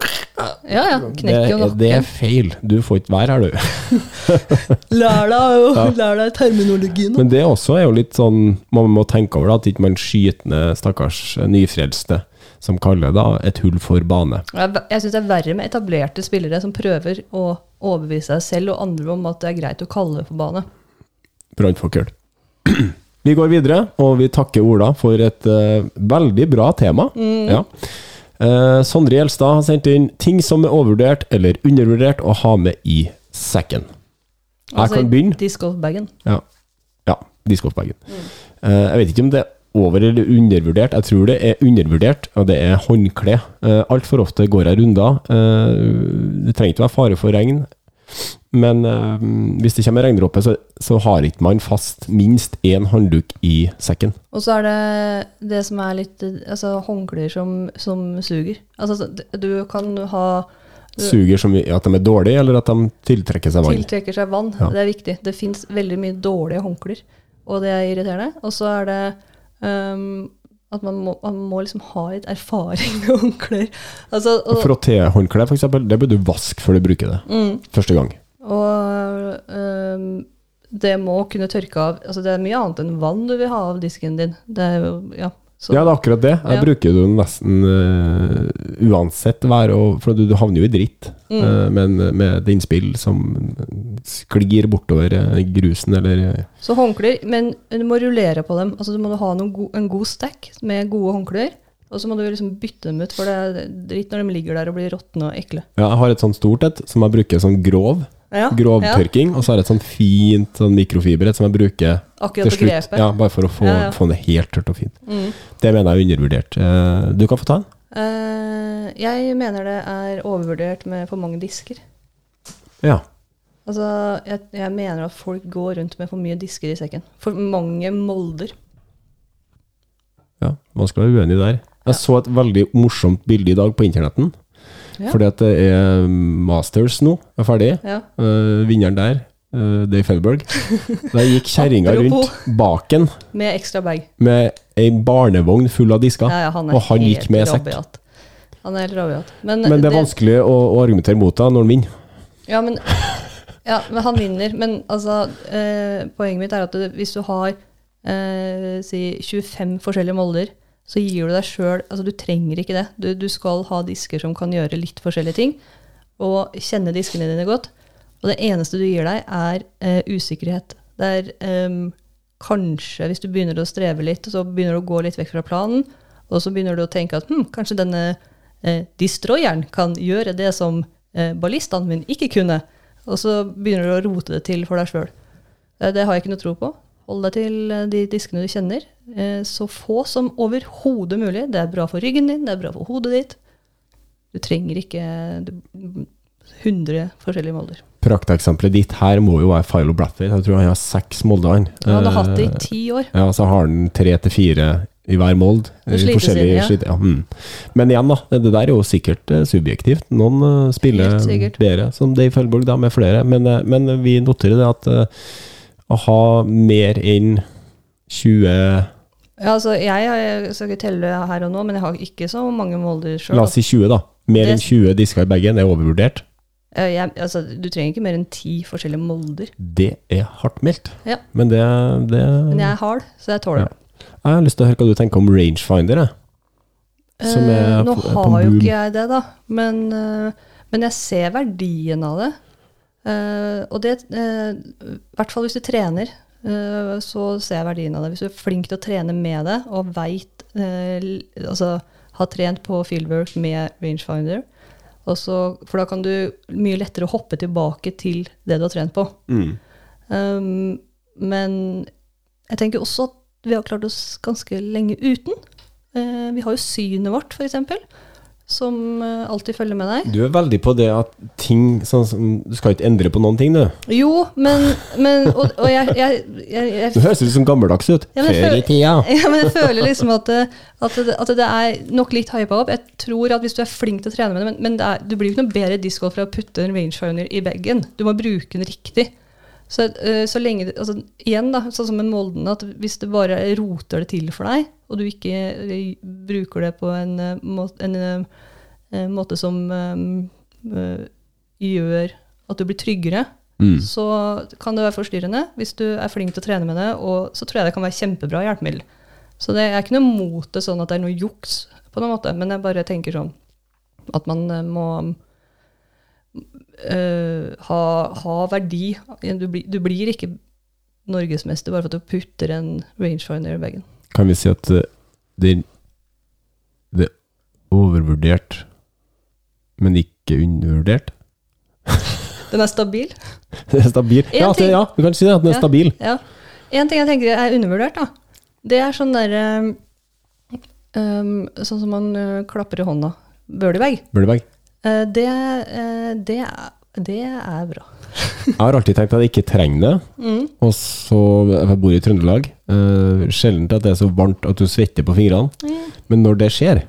Ja, ja. Knekker jo nakken. det er feil. Du får ikke være her, du. Lær deg jo Ja. lær deg terminologien. Men det også er jo litt sånn Man må tenke over da, at ikke man skyter ned stakkars eh, nyfrelste som kaller da et hull for bane. Jeg, jeg syns det er verre med etablerte spillere som prøver å overbevise seg selv og andre om at det er greit å kalle det for bane. Brannfakkel. Vi går videre, og vi takker Ola for et uh, veldig bra tema. Ja. Uh, Sondre Gjelstad har sendt inn ting som er overvurdert eller undervurdert å ha med i sekken. Jeg Altså, kan begynne. Discgolfbagen. Ja, ja discgolfbagen. Uh, jeg vet ikke om det er over- eller undervurdert. Jeg tror det er undervurdert, og det er håndkle. Uh, Altfor ofte går jeg runder. Uh, det trenger ikke være fare for regn. Men eh, hvis det kommer regndråper, så, så har ikke man fast minst én håndduk i sekken. Og så er det det som er litt Altså håndklær som, som suger. Altså du kan ha du Suger som at de er dårlige, eller at de tiltrekker seg vann. tiltrekker seg vann. Ja. Det er viktig. Det fins veldig mye dårlige håndklær, og det er irriterende. Og så er det ehm, at man må, man må liksom ha litt erfaring med håndklær. Altså, og, Frottéhåndkle, f.eks., det bør du vaske før du bruker det. mm, Første gang. og ehm, det må kunne tørke av altså Det er mye annet enn vann du vil ha av disken din. Det er jo, ja. Så, Ja, det er akkurat det. Jeg Ja. bruker jo nesten uh, uansett vær, og, for du, du havner jo i dritt. Mm. Uh, men med et innspill som sklir bortover eh, grusen, eller Så håndklær, men du må rullere på dem. Altså Du må ha go en god stack med gode håndklær. Og så må du liksom bytte dem ut, for det er dritt når de ligger der og blir råtne og ekle. Ja, jeg har et sånt stort et som jeg bruker sånn grov. Ja, Grovtørking. Og så har jeg et sånn fint sånn mikrofiberett som jeg bruker Ja, akkurat til slutt. grepet. Ja, bare for å få, Ja, ja. få det helt tørt og fint. Mm. Det mener jeg er undervurdert. Eh, Du kan få ta den. Uh, jeg mener det er overvurdert med for mange disker. Ja. Altså, jeg, jeg mener at folk går rundt med for mye disker i sekken. For mange molder. ja. man skal være uenig der. Jeg så et veldig morsomt bilde i dag på internetten. Ja. Fordi at det er Masters nå, er ferdig. Ja. Uh, vinneren der, uh, Dave Felberg. Der gikk kjerringa rundt baken Med ekstra bag. med ei barnevogn full av disker. Ja, ja, han og han gikk med sekk. Han er helt rabiat. Men, Men det er vanskelig å, å argumentere mot det når han vinner. Ja, men, ja, men han vinner. Men altså, uh, poenget mitt er at du, hvis du har si 25 forskjellige molder, så gir du deg sjøl Altså, du trenger ikke det. Du, du skal ha disker som kan gjøre litt forskjellige ting, og kjenne diskene dine godt. Og det eneste du gir deg, er eh, usikkerhet. Det er eh, kanskje, hvis du begynner å streve litt, så begynner du å gå litt vekk fra planen, og så begynner du å tenke at hm, kanskje denne eh, destroyeren kan gjøre det som eh, ballistene mine ikke kunne. Og så begynner du å rote det til for deg sjøl. Det, har jeg ikke noe tro på. Hold deg til eh, de diskene du kjenner. Eh, så få som overhodet mulig. Det er bra for ryggen din, det er bra for hodet ditt. Du trenger ikke 100 forskjellige molder. Prakteksempelet ditt her må jo være Philo Brathwaite. Jeg tror han har seks molder. han. hadde har hatt det Eh, i ti år. Ja, så har han tre til fire i hver mold. I forskjellige inn, ja. slit- ja, mm. Men igjen, da. Det der er jo sikkert eh, subjektivt. Noen eh, spiller bedre, som Dave Følborg, da, med flere. Men, eh, men vi noterer det at eh, å ha mer enn 20 Ja, altså, jeg, jeg skal ikke telle her og nå, men jeg har ikke så mange molder sjøl. La oss si 20, da. Mer enn 20 disker i bagen er overvurdert. Altså, du trenger ikke mer enn ti forskjellige molder. Det er hardt meldt. Ja. Men det, det Men jeg er hard, så jeg tåler Ja. det. Jeg har lyst til å høre hva du tenker om rangefinder. Jeg. Som er Eh, Nå på- på har jo ikke jeg det, da. Men, eh, men jeg ser verdien av det. Eh, og det uh, I hvert fall hvis du trener, uh, så ser jeg verdien av det. Hvis du er flink til å trene med det, og veit Altså har trent på fieldwork med rangefinder, og så, for da kan du mye lettere hoppe tilbake til det du har trent på. Mm. Um, men jeg tenker også at vi har klart oss ganske lenge uten. Vi har jo synet vårt, f.eks., som eh, alltid følger med deg. Du er veldig på det at ting sånn Du skal ikke endre på noen ting, du. Jo, men, men Og, og jeg, jeg, jeg, jeg, Du høres ut som gammeldags ut. Ja, Før i tida. ja, men jeg føler liksom at at det, at det er nok litt hypa opp. Jeg tror at hvis du er flink til å trene med det, men, men det er, du blir jo ikke noe bedre discgolf for å putte en rangefinder i bagen. Du må bruke den riktig. Så, eh, så lenge altså, Igjen, da, sånn som med Molden, at hvis det bare roter det til for deg, og du ikke eh, bruker det på en, en, må, en eh, eh, måte som eh, eh, gjør at du blir tryggere, Mm. så kan det være forstyrrende. Hvis du er flink til å trene med det, og så tror jeg det kan være kjempebra hjelpemiddel. Så det er ikke noe mot det sånn at det er noe juks, på noen måte, men jeg bare tenker sånn at man eh, må eh, ha, ha verdi. Du, blir- du blir ikke norgesmester bare for at du putter en rangefinder i bagen. Kan vi si at eh, det, det er overvurdert, men ikke undervurdert? Den er stabil. den er stabil. Ja, ting- ja, du kan si det, at den er Ja. stabil. Ja. En ting jeg tenker er undervurdert, da, Det er sånn derre um, Sånn som man uh, klapper i hånda. Birdie-bag. Birdie-bag. Eh, det, eh, det, det er bra. Jeg har alltid tenkt at jeg ikke trenger det, Mm. og så Jeg bor i Trøndelag. Uh, Sjelden at det er så varmt at du svetter på fingrene. Men når det skjer,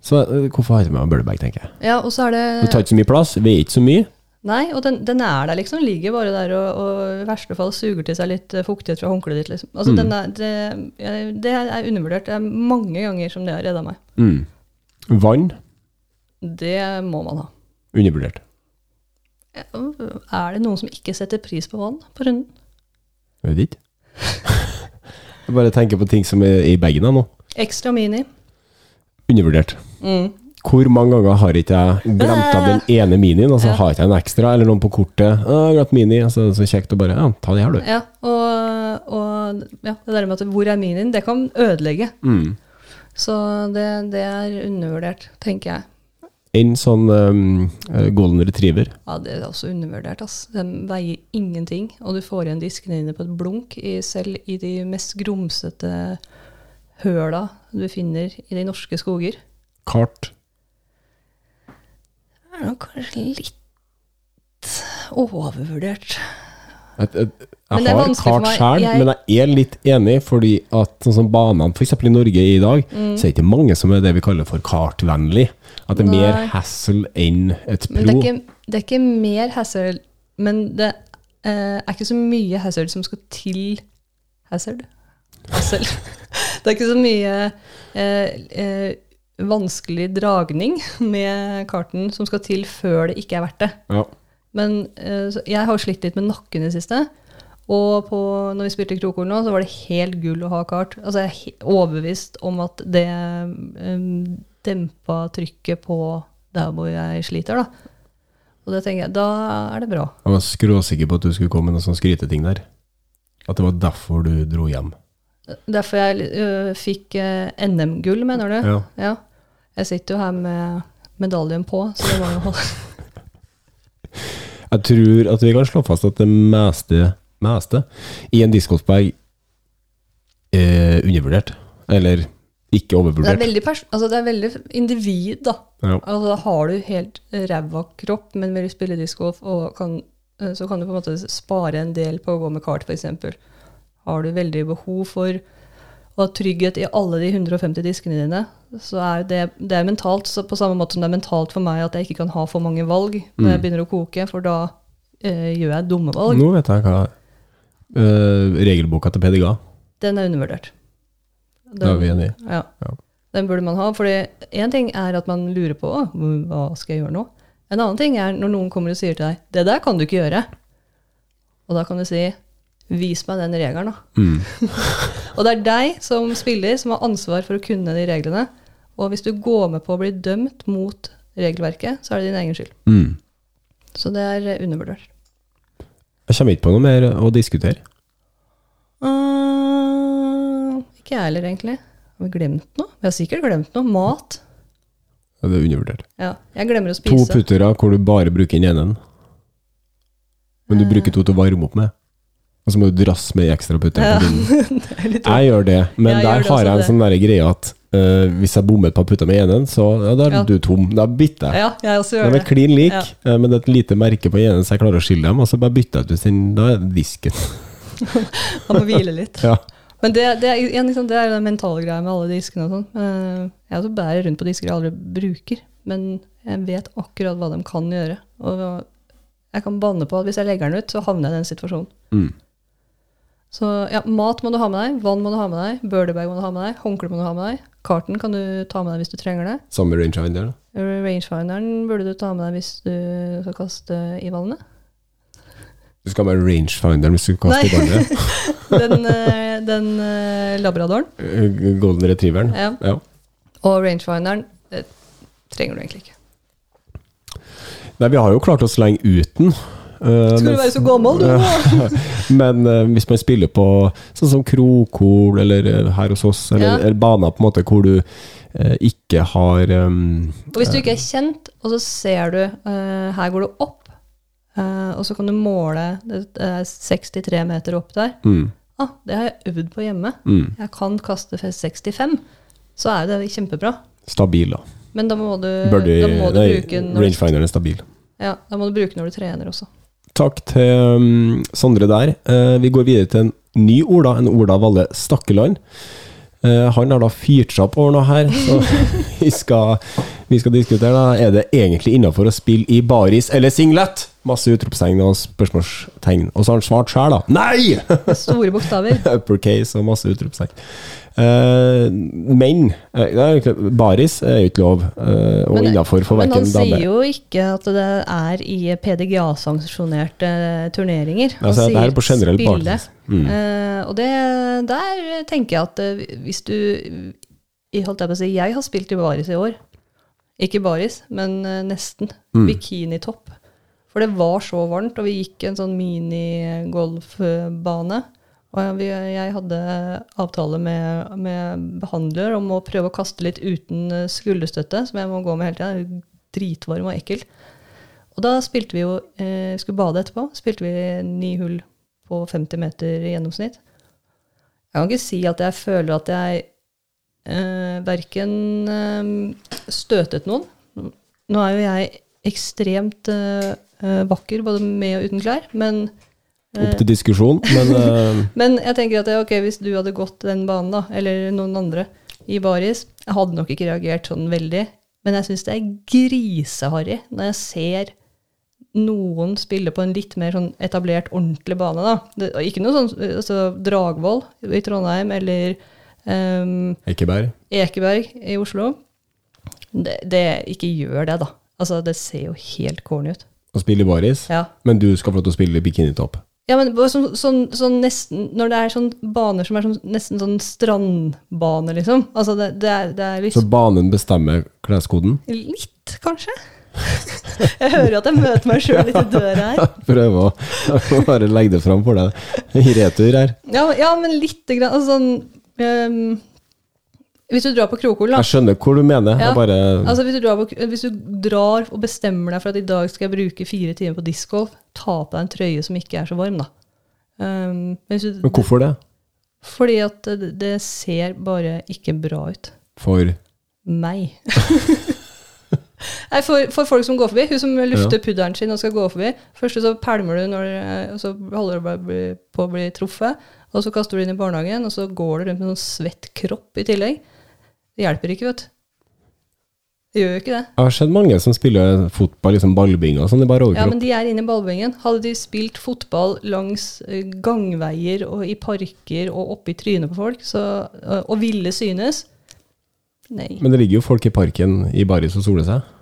så hvorfor har jeg ikke med meg birdie-bag, tenker jeg. Ja, og så er det Du tar ikke så mye plass, veier ikke så mye. Nei, og den, den er der, liksom. Ligger bare der og, og i verste fall suger til seg litt fuktighet fra håndkleet ditt, liksom. Altså, Mm. den er, det, det er undervurdert. Det er mange ganger som det har redda meg. Mm. Vann Det må man ha. undervurdert. Er det noen som ikke setter pris på vann på runden? Jeg vet ikke. Jeg bare tenker på ting som er i bagen nå. Ekstra mini. Undervurdert. Mm. Hvor mange ganger har ikke jeg glemt av den ene minien, og så Ja. har ikke jeg en ekstra, eller noen på kortet. Å, glemt mini, altså, så kjekt å bare Ja, ta det her, du. Ja, og, og ja, det der med at hvor er minien, det kan ødelegge. Mm. Så det, det er undervurdert, tenker jeg. En sånn um, golden retriever. Ja, det er også undervurdert, ass. De veier ingenting, og du får igjen diskene dine på et blunk, i, selv i de mest grumsete høla du finner i de norske skoger. Kart. Det er nok kanskje litt overvurdert. Jeg, jeg, jeg har kart sjøl, men jeg er litt enig, fordi at sånn som banene f.eks. i Norge i dag, så er det ikke mange som er det vi kaller for kartvennlig. At det er mer. Hassle enn et Men det pro. er ikke, det er ikke mer hassle, men det eh, er ikke så mye hassle som skal til Hassle? Hassle. Det er ikke så mye eh, eh, vanskelig dragning med karten som skal til før det ikke er verdt det. Ja. Men eh, jeg har slitt litt med nakken i det siste. Og på, når vi spilte Krokol nå, så var det helt gull å ha kart. Altså Jeg er overbevist om at det um, dempa trykket på der hvor jeg sliter, da. Og det tenker jeg, da er det bra. Jeg var skråsikker på at du skulle komme med noen sånn skryteting der. At det var derfor du dro hjem. Derfor jeg uh, fikk uh, NM-gull, mener du? Ja. Jeg sitter jo her med medaljen på, så det må jo holde. Jeg tror at vi kan slå fast at det meste, meste i en discgolfbag er undervurdert. Eller ikke Det er overvurdert. veldig, pers altså, det er veldig individ, da. Ja. Altså, da har du helt ræva kropp, men vil du spille discgolf, eh, så kan du på en måte spare en del på å gå med kart, f.eks. Har du veldig behov for å ha trygghet i alle de 150 diskene dine, så er det, det er mentalt, så på samme måte som det er mentalt for meg at jeg ikke kan ha for mange valg når jeg begynner å koke, for da eh, gjør jeg dumme valg. Nå vet jeg hva uh, regelboka til PDGA. Den er undervurdert. Da er vi enige. Ja. Ja. Den burde man ha. For én ting er at man lurer på hva skal jeg gjøre nå. En annen ting er når noen kommer og sier til deg 'det der kan du ikke gjøre'. Og da kan du si 'vis meg den regelen', da. Mm. Og det er deg som spiller som har ansvar for å kunne de reglene. Og hvis du går med på å bli dømt mot regelverket, så er det din egen skyld. Mm. Så det er undervurdert. Jeg kommer ikke på noe mer å diskutere. Uh, ikke jeg heller, egentlig. Har vi glemt noe? Vi har sikkert glemt noe. Mat. Ja, Det er undervurdert. Ja, jeg glemmer å To spise. puttere hvor du bare bruker den ene. Men du bruker to til å varme opp med. Og så må du drasse med ekstra putter. Ja. er Jeg gjør det, men Jeg der det har jeg en sånn greie at uh, hvis jeg bommer på putter med enen, så ja, da er Ja. du tom. Da bytter jeg. Ja, jeg også De gjør er det. klin lik, eh, men det er et lite merke på enen, så jeg klarer å skille dem. Og så bare bytter jeg ut hvis den Da er det disken. Man må hvile litt. Ja. Men det, det, er, igjen, liksom, det er jo den mentale greia med alle diskene og sånn. Eh, Jeg også bærer rundt på disker jeg aldri bruker, men jeg vet akkurat hva de kan gjøre. Og jeg kan banne på at hvis jeg legger den ut, så havner jeg i den situasjonen. Mm. Så ja, mat må du ha med deg, vann må du ha med deg, birdiebag må du ha med deg, håndkle må du ha med deg. Karten kan du ta med deg hvis du trenger det. Samme rangefinder. da. Rangefinderen burde du ta med deg hvis du skal kaste i vannet. Du skal med rangefinder hvis du kaster ballet. Den, eh, den eh, labradoren. Eh, Golden retrieveren. Ja. Ja. Og rangefinderen det trenger du egentlig ikke. Nei, vi har jo klart oss lenge uten. Uh, Skulle være så gammel, du? Men uh, hvis man spiller på sånn som Krokol eller her hos oss, eller, Ja. eller baner på en måte hvor du uh, ikke har um, Og hvis du ikke er kjent, og så ser du uh, Her går du opp, eh, og så kan du måle Det er 63 meter opp der. mm, ah, det har jeg øvd på hjemme, Mm. jeg kan kaste 65, så er det kjempebra. Stabil, da. Men da må du, Birdie da må du nei, bruke Rangefinderen er stabil. ja, da må du bruke når du trener også. Takk til um, Sondre der. Uh, vi går videre til en ny Ola, en Ola Valle Stakkeland. Uh, han har da fyrt seg opp over noe her, så vi skal, vi skal diskutere da. Er det egentlig innafor å spille i baris eller singlet? Masse utropstegn og spørsmålstegn. Og så har han svart sjøl, da. Nei! Store bokstaver. Uppercase og masse utropstegn. Uh, men egentlig- baris er jo ikke lov, uh, og innafor for Men han sier jo ikke at det er i PDGA-sanksjonerte turneringer. Han Altså, er sier på spille. Mm. Og det, der tenker jeg at hvis du jeg holdt jeg si, jeg har spilt i baris i år. Ikke baris, men eh, nesten. Mm. Bikinitopp. For det var så varmt, og vi gikk en sånn minigolfbane. Og jeg, hadde avtale med, med behandler om å prøve å kaste litt uten eh, skulderstøtte, som jeg må gå med hele tida. Dritvarm og ekkel. Og da spilte vi jo eh, Skulle bade etterpå. Spilte vi ni hull på 50 meter i gjennomsnitt. Jeg kan ikke si at jeg føler at jeg eh, verken eh, støtet noen. Nå er jo jeg ekstremt eh, eh, vakker, både med og uten klær, men Opp til diskusjon, men men jeg tenker at ok, hvis du hadde gått den banen, da, eller noen andre i baris Jeg hadde nok ikke reagert sånn veldig, men jeg syns det er griseharry når jeg ser noen spille på en litt mer sånn etablert, ordentlig bane. da. Det, ikke noe sånn altså, Dragvoll i Trondheim eller ehm, Ekeberg. Ekeberg i Oslo. Det, det, ikke gjør det, da. Altså, det ser jo helt corny ut. Å spille i baris, Ja. men du skal få lov til å spille bikinitopp. Ja, men sånn, sånn, sånn nesten Når det er sånn baner som er sånn, nesten sånn strandbane, liksom. Altså det, det, er, det er Så liksom banen bestemmer kleskoden? Litt, kanskje? Jeg hører at jeg møter meg sjøl litt i døra her. Prøv å bare legge det fram for deg i retur her. Ja, ja men lite grann altså sånn ehm, Hvis du drar på Krokol, da. Jeg skjønner hvor du mener. Ja, bare Altså hvis du, drar på, hvis du drar og bestemmer deg for at i dag skal jeg bruke fire timer på discgolf, ta på deg en trøye som ikke er så varm, da. Um, men du, Men hvorfor det? Fordi at det, det ser bare ikke bra ut. For Meg. Nei, for, for folk som går forbi. Hun som lufter pudderen sin og skal gå forbi. Først så pælmer du, når, og så holder du på å bli truffet. Og så kaster du inn i barnehagen, og så går du rundt med en sånn svett kropp i tillegg. Det hjelper ikke, vet du. Det gjør jo ikke det. jeg har sett mange som spiller fotball, liksom ballbing og sånn, i bare Ja, men de er inne i ballbingen. Hadde de spilt fotball langs eh, gangveier og i parker og oppi trynet på folk, så, og- og ville synes Nei. Men det ligger jo folk i parken i baris og soler seg.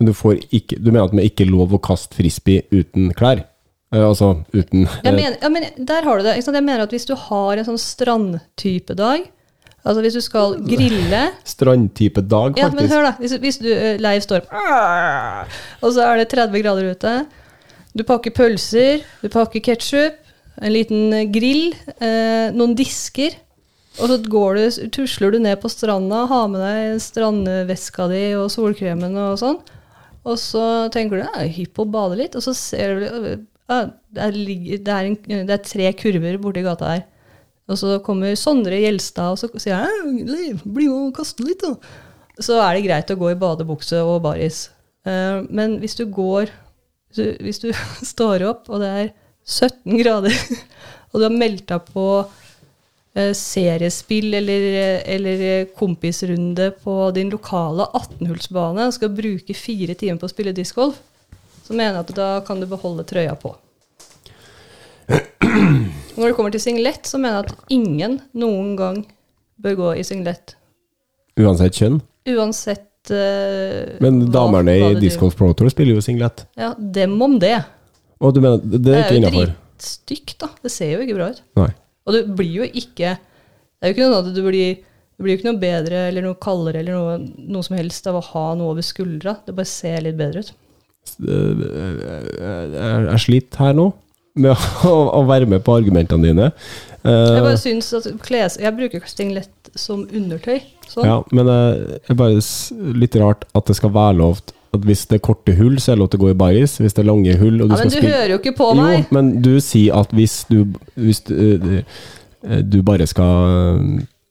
Men du får ikke Du mener at det ikke er lov å kaste frisbee uten klær? Eh, altså uten Jeg mener, ja, men der har du det. Jeg mener at hvis du har en sånn strandtype dag, altså hvis du skal grille strandtype dag, faktisk. Ja, men hør, da. Hvis, hvis du eh, Leiv Storm, Og så er det 30 grader ute. Du pakker pølser, du pakker ketsjup, en liten eh, grill, eh, noen disker. Og så du, tusler du ned på stranda, har med deg strandveska di og solkremen og sånn. Og så tenker du er hypp på å bade litt, og så ser du ja, det, er, det, er en, det er tre kurver borti gata her. Og så kommer Sondre Gjelstad og så sier han, «Hei, bli med og kaste litt, da. Så er det greit å gå i badebukse og baris. Eh, men hvis du går hvis du, står opp, og det er 17 grader, og du har meldt deg på seriespill eller, eller kompisrunde på din lokale 18-hullsbane og skal bruke fire timer på å spille discgolf, så mener jeg at da kan du beholde trøya på. Når det kommer til singlet, så mener jeg at ingen noen gang bør gå i singlet. Uansett kjønn. Uansett uh, Men damene i Discgolf Pro Tour spiller jo singlet. Ja, dem om det. Og du mener det Det er er jo dritstygt, da. Det ser jo ikke bra ut. Nei. Og du blir jo ikke Det er jo ikke noe at du blir du blir jo ikke noe bedre eller noe kaldere eller noe, noe som helst av å ha noe over skuldra. Det bare ser litt bedre ut. Jeg er slitt her nå med å, være med på argumentene dine. Jeg Eh, bare syns at kles... Jeg bruker singlet som undertøy. Sånn. ja, men eh, det er bare litt rart at det skal være lov at hvis det er korte hull, så er det lov til å gå i baris. Hvis det er lange hull og du Ja, men du spille hører jo ikke på meg! Jo, men du sier at hvis du Hvis du, eh, du bare skal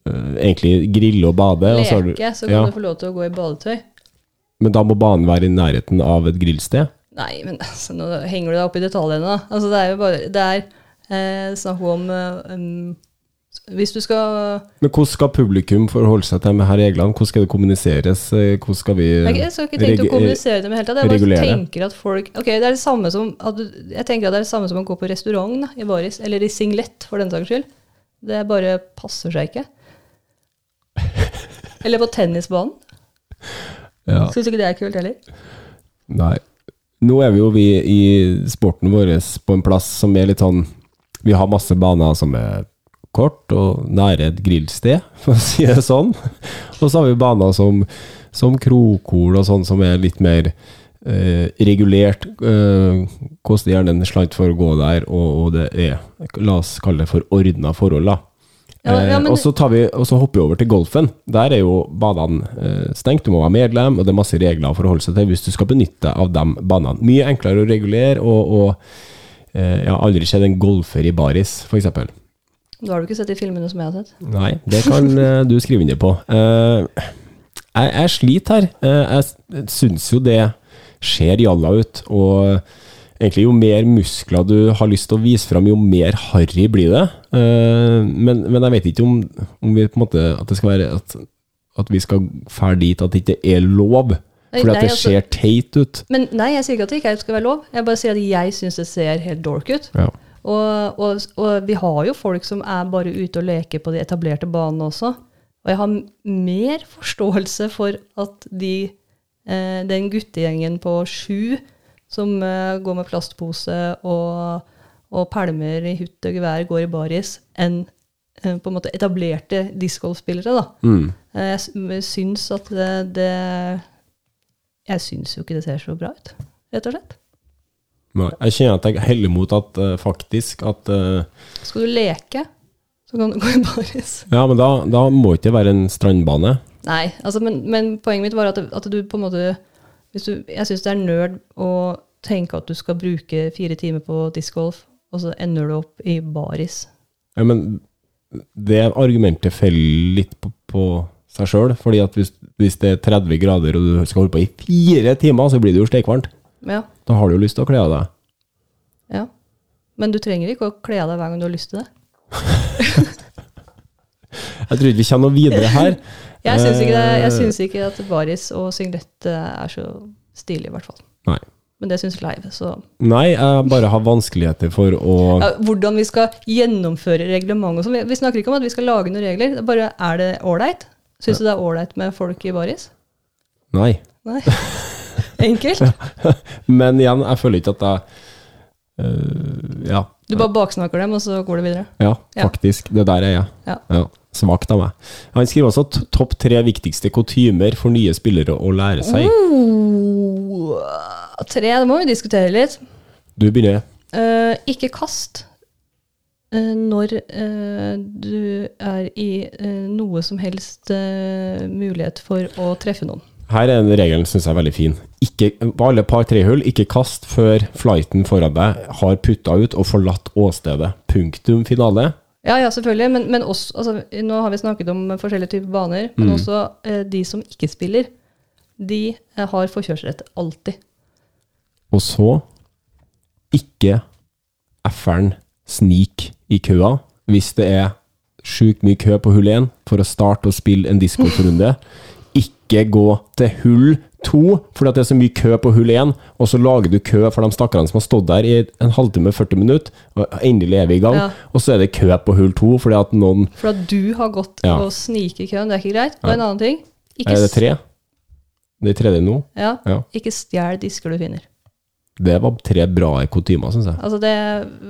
eh, egentlig grille og bade og så du- Leke, så kan ja, du få lov til å gå i badetøy. Men da må banen være i nærheten av et grillsted? Nei, men altså, nå henger du deg opp i detaljene, da. Altså, det er jo bare Det er eh, snakk om um, Hvis du skal Men hvordan skal publikum forholde seg til de her reglene? Hvordan skal det kommuniseres? Eh, Hvordan skal vi Jeg, jeg skal ikke tenke å kommunisere det med hele tatt. Jeg bare tenker at folk Ok, det er det samme som at du, Jeg tenker at det er det samme som å gå på restaurant da, i baris, eller i singlet, for den saks skyld. Det bare passer seg ikke. Eller på tennisbanen. ja. Syns ikke det er kult heller. Nei. Nå er vi jo vi i sporten vår på en plass som er litt sånn Vi har masse baner som er kort og nære et grillsted, for å si det sånn. Og så har vi baner som, som Krokol og sånn som er litt mer eh, regulert. Eh, koster gjerne en slant for å gå der, og, og det er La oss kalle det for ordna forhold, da. Ja, ja, men- eh, og, så vi, og så hopper vi over til golfen. Der er jo banene eh, stengt, du må være medlem, og det er masse regler å forholde seg til hvis du skal benytte deg av de banene. Mye enklere å regulere, og, og eh, jeg har aldri sett en golfer i baris, f.eks. Da har du ikke sett de filmene som jeg har sett. Nei, det kan eh, du skrive under på. Eh, jeg, jeg sliter her. Eh, jeg syns jo det ser jalla ut, og egentlig jo mer muskler du har lyst til å vise fram, jo mer harry blir det. Men, men jeg vet ikke om, om vi på en måte At det skal være at, at vi skal fære dit at det ikke er lov. Fordi at det altså- ser teit ut. Men nei, jeg sier ikke at det ikke skal være lov. Jeg bare sier at jeg syns det ser helt dork ut. Ja. Og, og, og vi har jo folk som er bare ute og leker på de etablerte banene også. Og jeg har mer forståelse for at de, eh, den guttegjengen på sju som eh, går med plastpose og, og pælmer i hutt og gevær, går i baris, enn eh, på en måte etablerte discgolfspillere. da. Mm. Eh, Jeg syns at det, det Jeg syns jo ikke det ser så bra ut, rett og slett. Nei, jeg kjenner at jeg heller mot at uh, faktisk at uh, Skal du leke, så kan du gå i baris. Ja, men da, da må ikke det være en strandbane. Nei, altså, men, men poenget mitt var at, at du på en måte hvis du, Jeg syns det er nerd å tenke at du skal bruke fire timer på discgolf, og så ender du opp i baris. Ja, men det argumentet faller litt på, på seg sjøl. fordi at hvis, hvis det er 30 grader og du skal holde på i fire timer, så blir det jo steikvarmt. Ja, Da har du jo lyst til å kle av deg. ja. Men du trenger ikke å kle av deg hver gang du har lyst til det. Jeg tror ikke vi kommer noe videre her. Jeg syns ikke, Eh, ikke at baris og singlet eh, er så stilig, i hvert fall. Nei. Men det syns Leiv, så Nei, jeg bare har vanskeligheter for å ja, Hvordan vi skal gjennomføre reglement og sånn. Vi, snakker ikke om at vi skal lage noen regler. Det bare er det ålreit? Syns du det er ålreit med folk i baris? Nei. Nei. Enkelt. Men igjen, jeg føler ikke at jeg øh, Ja. Du bare baksnakker dem, og så går det videre. Ja, Ja. faktisk. Det der er jeg. Ja. Svakt av meg. Han skriver også topp tre viktigste kutymer for nye spillere å lære seg. Oh, tre, det må vi diskutere litt. Du begynner. Uh, ikke kast eh, når eh, du er i eh, noe som helst eh, mulighet for å treffe noen. Her er den regelen syns jeg er veldig fin. Ikke, på alle par trehull, ikke kast før flighten foran deg har putta ut og forlatt åstedet. Punktum finale. Ja, ja, selvfølgelig, men, men også, altså, nå har vi snakket om forskjellige typer baner, men også eh, de som ikke spiller, de eh, har forkjørsrett alltid. Og så ikke F-eren snik i køa hvis det er sjukt mye kø på hull 1 for å starte å spille en discgolfrunde. Ikke gå til hull 2 fordi det er så mye kø på hull 1, og så lager du kø for de stakkarene som har stått der i en halvtime, 40 minutter, og endelig er vi i gang. Ja. Og så er det kø på hull 2 fordi at noen For at du har gått Ja. og sniker i køen, det er ikke greit. Og en annen ting, ikke, Er det tre? Det er tredje nå? Ja, Ja. ikke stjel disker du finner. Det var tre bra kutymer, syns jeg. Altså det,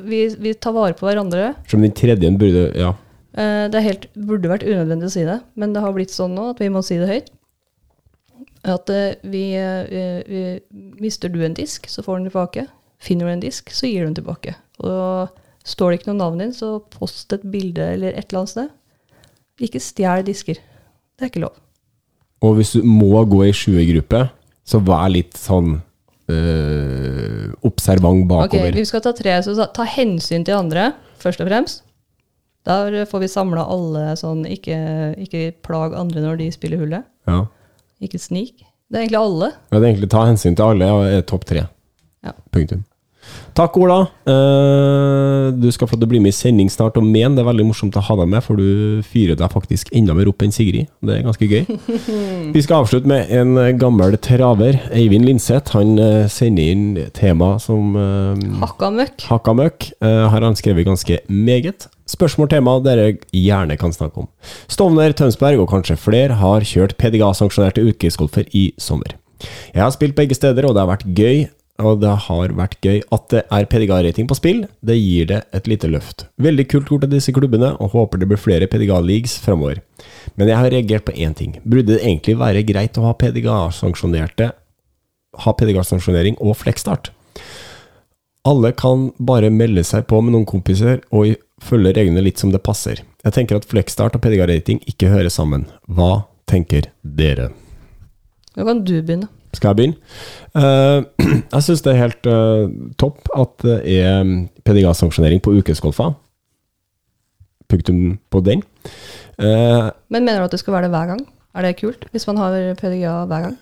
vi, vi tar vare på hverandre. Som den tredje burde Ja. Eh, Det er helt, burde vært unødvendig å si det, men det har blitt sånn nå at vi må si det høyt. At vi, vi, eh, vi Mister du en disk, så får du den tilbake. Finner du en disk, så gir du den tilbake. Og står det ikke noe navn din, så post et bilde eller et eller annet sted. Ikke stjel disker. Det er ikke lov. Og hvis du må gå i sjuergruppe, Så vær litt sånn øh, observant Ok, bakover. vi skal ta tre, så ta hensyn til andre, først og fremst. Der får vi samla alle sånn, ikke, ikke plag andre når de spiller hullet. Ja. Ikke snik. Det er egentlig alle. Ja, det er egentlig ta hensyn til alle og er topp tre. Ja. Punktum. Takk, Ola. Eh, du skal få til å bli med i sending snart og men. Det er veldig morsomt å ha deg med, for du fyrer deg faktisk enda mer opp enn Sigrid. Det er ganske gøy. Vi skal avslutte med en eh, gammel traver. Eivind Linseth. Han eh, sender inn tema som Hakka møkk. Hakka møkk. har han skrevet ganske meget. Spørsmål tema dere gjerne kan snakke om. Stovner, Tønsberg og kanskje flere har kjørt PDGA-sanksjonerte ukesgolfer i sommer. Jeg har spilt begge steder, og det har vært gøy. Og det har vært gøy at det er PDGA-rating på spill. Det gir det et lite løft. Veldig kult gjort av disse klubbene, og håper det blir flere PDGA-leagues framover. Men jeg har reagert på én ting. Burde det egentlig være greit å ha PDGA-sanksjonerte ha PDGA-sanksjonering og flekkstart? Alle kan bare melde seg på med noen kompiser og følge reglene litt som det passer. Jeg tenker at flekkstart og PDGA-rating ikke hører sammen. Hva tenker dere? Nå kan du begynne. Skal jeg begynne? Eh, jeg syns det er helt eh, topp at det er PDGA-sanksjonering på ukesgolfa. Punktum på den. Eh, Men mener du at det skal være det hver gang? Er det kult? Hvis man har PDGA hver gang?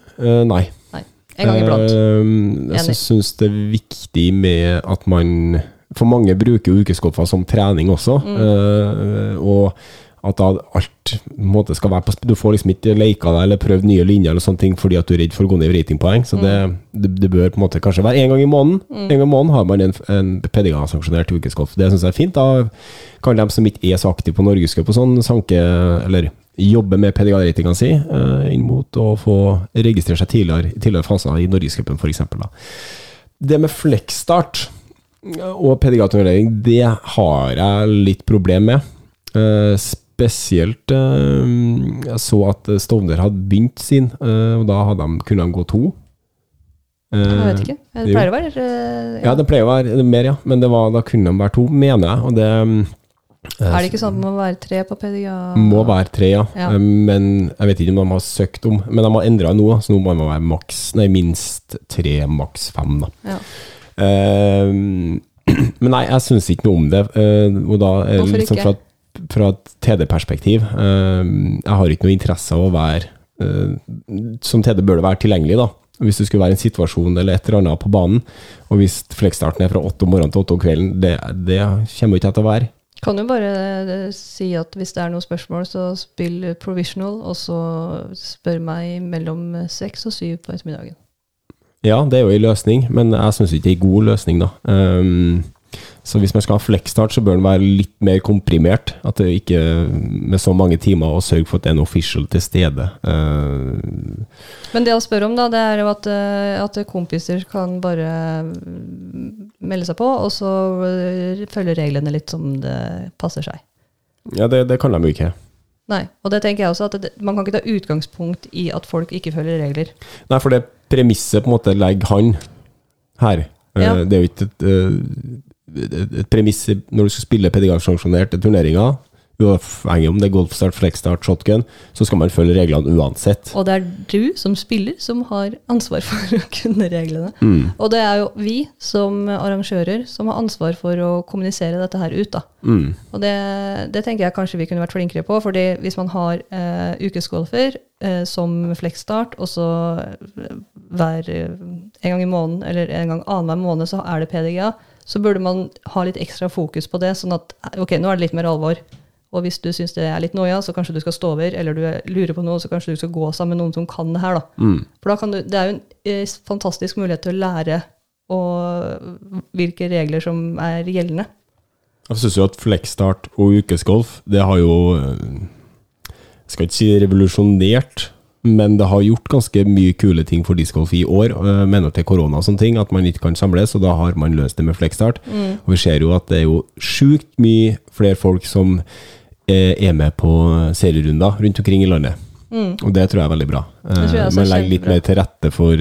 nei. Nei. En gang iblant. Eh, jeg syns det er viktig med at man For mange bruker jo ukesgolfa som trening også. Mm. og at da alt måte skal være på Du får liksom ikke leika deg eller prøvd nye linjer eller sånne ting fordi at du er redd for å gå ned i ratingpoeng. Så det, Mm. det, det bør på en måte kanskje være én gang i måneden. En gang i måneden har man en, en PDGA-sanksjonert ukesgolf. Det syns jeg er fint. Da kan de som ikke er så aktive på Norgescup og sånn, sanke eller jobbe med PDGA-ratinga si eh, inn mot å få registrere seg tidligere, tidligere faser i Norgescupen f.eks. Det med fleksstart og PDGA-turnering, det har jeg litt problem med. Eh, spesielt eh, Jeg så at Stovner hadde begynt sin, eh, og da de, kunne de gå to. Eh, Jeg vet ikke. Det pleier å være ja. Ja, det pleier å være mer, ja. Men det var, da kunne de være to, mener jeg. Og det eh, Er det ikke sånn at det må være tre på PDGA? må være tre, ja. Ja. Eh, Men jeg vet ikke om de har søkt om Men de har endra nå, så nå må man være maks, nei, minst tre, maks fem. da. Ja. Eh, men nei, jeg syns ikke noe om det. eh, og da er det liksom? For et- fra et TD-perspektiv. eh, jeg har ikke noe interesse av å være eh, Som TD bør det være tilgjengelig, da. Hvis det skulle være en situasjon eller et eller annet på banen, og hvis fleksstarten er fra åtte om morgenen til åtte om kvelden, det, det kommer ikke jeg til å være. Kan jo bare eh, si at hvis det er noen spørsmål, så spill provisional, og så spør meg mellom seks og syv på ettermiddagen. Ja, det er jo en løsning, men jeg syns ikke det er en god løsning, da. Ehm, så hvis man skal ha fleksstart, så bør den være litt mer komprimert. At det ikke med så mange timer, og sørge for at det er en official til stede. Uh, Men det jeg spør om, da, det er jo at, eh, at kompiser kan bare mm, melde seg på, og så eh, følge reglene litt som det passer seg. ja, det, det kan de jo ikke. Nei, og det tenker jeg også, at det, man kan ikke ta utgangspunkt i at folk ikke følger regler. Nei, for det premisset på en måte legger han her. Ja. Det er jo ikke et, et, premiss når du skal spille PDGA-sanksjonerte turneringer. Uavhengig om det er golfstart, flekstart, shotgun, så skal man følge reglene uansett. Og det er du som spiller som har ansvar for å kunne reglene. Mm. Og det er jo vi som arrangører som har ansvar for å kommunisere dette her ut. da. Mm. Og det, det tenker jeg kanskje vi kunne vært flinkere på. fordi hvis man har eh, ukesgolfer eh, som flekstart, og så eh, hver eh, en gang i måneden eller en gang annenhver måned så er det PDGA, så burde man ha litt ekstra fokus på det. Sånn at ok, nå er det litt mer alvor. Og hvis du syns det er litt noia, så kanskje du skal stå over, eller du lurer på noe, så kanskje du skal gå sammen med noen som kan det her. da. Mm. For da kan du, det er jo en eh, fantastisk mulighet til å lære og hvilke regler som er gjeldende. Jeg syns jo at flexstart og ukesgolf, det har jo eh, Jeg skal ikke si revolusjonert, men det har gjort ganske mye kule ting for discgolf i år. eh, Mener til korona og sånne ting, at man ikke kan samles, og da har man løst det med fleksstart. Og vi ser jo at det er jo sjukt mye flere folk som eh, er med på serierunder rundt omkring i landet. Og det tror jeg er veldig bra. Mm. Eh, er man legger litt mer til rette for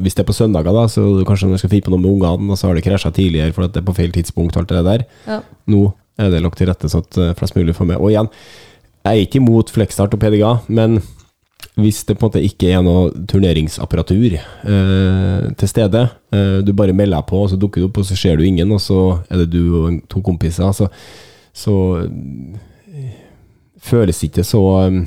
Hvis det er på søndager, da, så kanskje man skal finne på noe med ungene, og så har det krasja tidligere for at det er på feil tidspunkt, alt det der. Ja. Nå er det lagt til rette sånn at flest mulig får med. Og igjen, jeg er ikke imot Flexstart og PDGA, men hvis det på en måte ikke er noe turneringsapparatur eh, til stede, eh, du bare melder deg på, og så dukker du opp, og så ser du ingen, og så er det du og to kompiser, så, så eh, føles ikke så eh,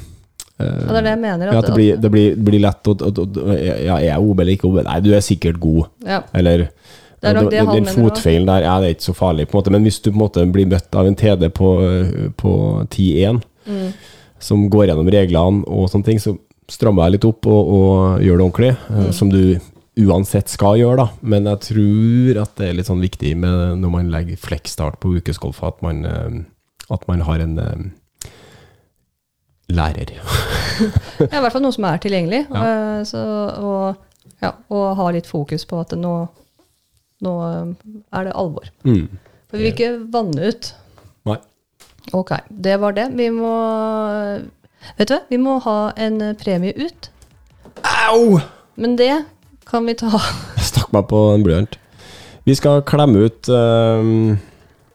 Ja, det er det jeg mener. ja, at det blir, det blir, blir lett å, Ja, er jeg OB eller ikke OB? Nei, du er sikkert god. ja. Eller Det er en det Den fotfeilen der ja, det er ikke så farlig, på en måte. Men hvis du på en måte blir møtt av en TD på, øh, på 10-1, Mm. Som går gjennom reglene og sånne ting, så strammer jeg litt opp og, og gjør det ordentlig. øh, Mm. Som du uansett skal gjøre, da. Men jeg tror at det er litt sånn viktig med, når man legger flekkstart på ukesgolf, at man, øh, at man har en øh, lærer. Ja, I hvert fall noe som er tilgjengelig. Ja. eh, Så, og, ja, og ha litt fokus på at nå, nå eh, er det alvor. Mm. For vi vil ikke vanne ut. Ok, det var det. Vi må Vet du hva, vi må ha en eh, premie ut. Au! Men det kan vi ta. Jeg stakk meg på en blyant. Vi skal klemme ut um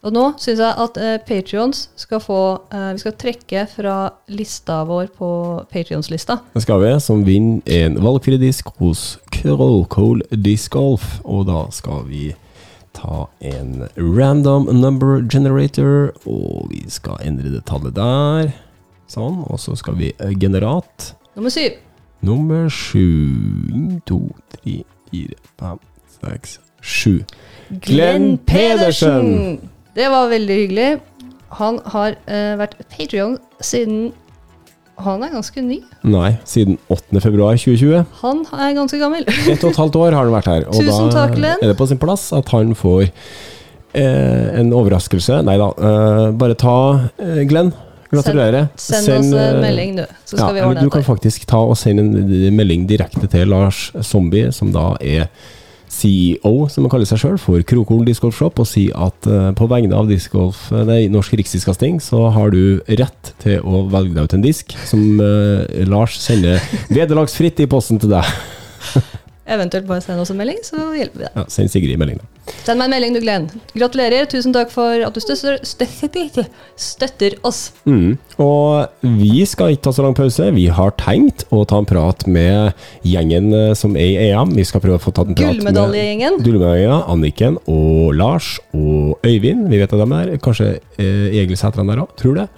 Og nå syns jeg at uh, Patrions skal få eh, Vi skal trekke fra lista vår på Patrions-lista. Det skal vi, som vinner en valgfri disk hos Crowcole Disc Golf. Og da skal vi ta en random number generator, og vi skal endre det tallet der. Sånn. Og så skal vi eh, generat Nummer syv. nummer sju. En, to, tre, fire, fem, seks, sju. Glenn Pedersen! Det var veldig hyggelig. Han har uh, vært Patrion siden Han er ganske ny. Nei, siden 8. februar 2020. Han er ganske gammel. Ett og et halvt år har han vært her. Og Tusen da takk, Glenn. er det på sin plass at han får eh, en overraskelse. Nei da, eh, bare ta eh, Glenn. Gratulerer. Send, oss eh, en melding, du, så skal ja, vi ordne dette. Du kan faktisk ta og sende en melding direkte til Lars Zombie, som da er CEO, som han kaller seg sjøl, for Krokol Disc Golf Shop, og si at eh, på vegne av disc golf, eh, nei, Norsk Riksdiskasting, så har du rett til å velge deg ut en disk som eh, Lars sender vederlagsfritt i posten til deg. Eventuelt bare send oss en melding, så hjelper vi deg. Ja, Send Sigrid melding, da. Send meg en melding, du, Glenn. Gratulerer. Tusen takk for at du støtter, støtter, støtter oss. Mm. Og vi skal ikke ta så lang pause. Vi har tenkt å ta en prat med gjengen eh, som er i EM. Vi skal prøve å få tatt en prat med Gullmedaljegjengen. Anniken og Lars og Øyvind. Vi vet at de er Kanskje eh, Egil Sætran der òg, tror det.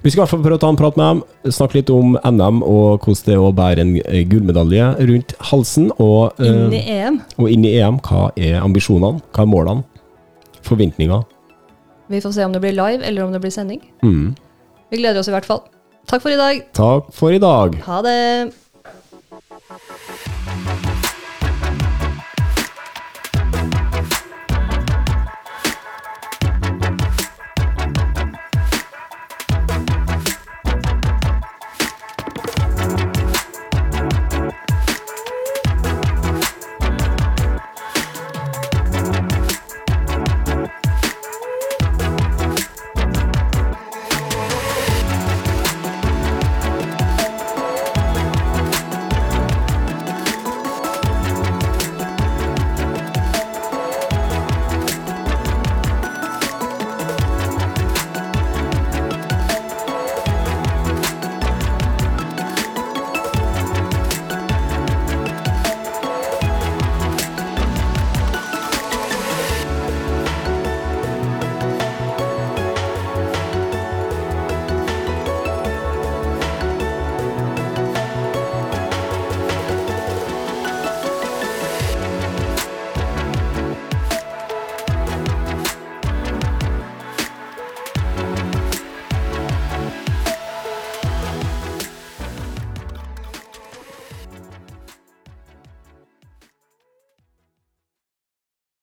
Vi skal i hvert fall prøve å ta en prat med dem, snakke litt om NM og hvordan det er å bære en eh, gullmedalje rundt halsen. Og, eh, Inn i EM. og inn i EM. Hva er ambisjonene? Hva er målene? Forventninger? Vi får se om det blir live, eller om det blir sending. Mm. Vi gleder oss i hvert fall. Takk for i dag. Takk for i dag. Ha det.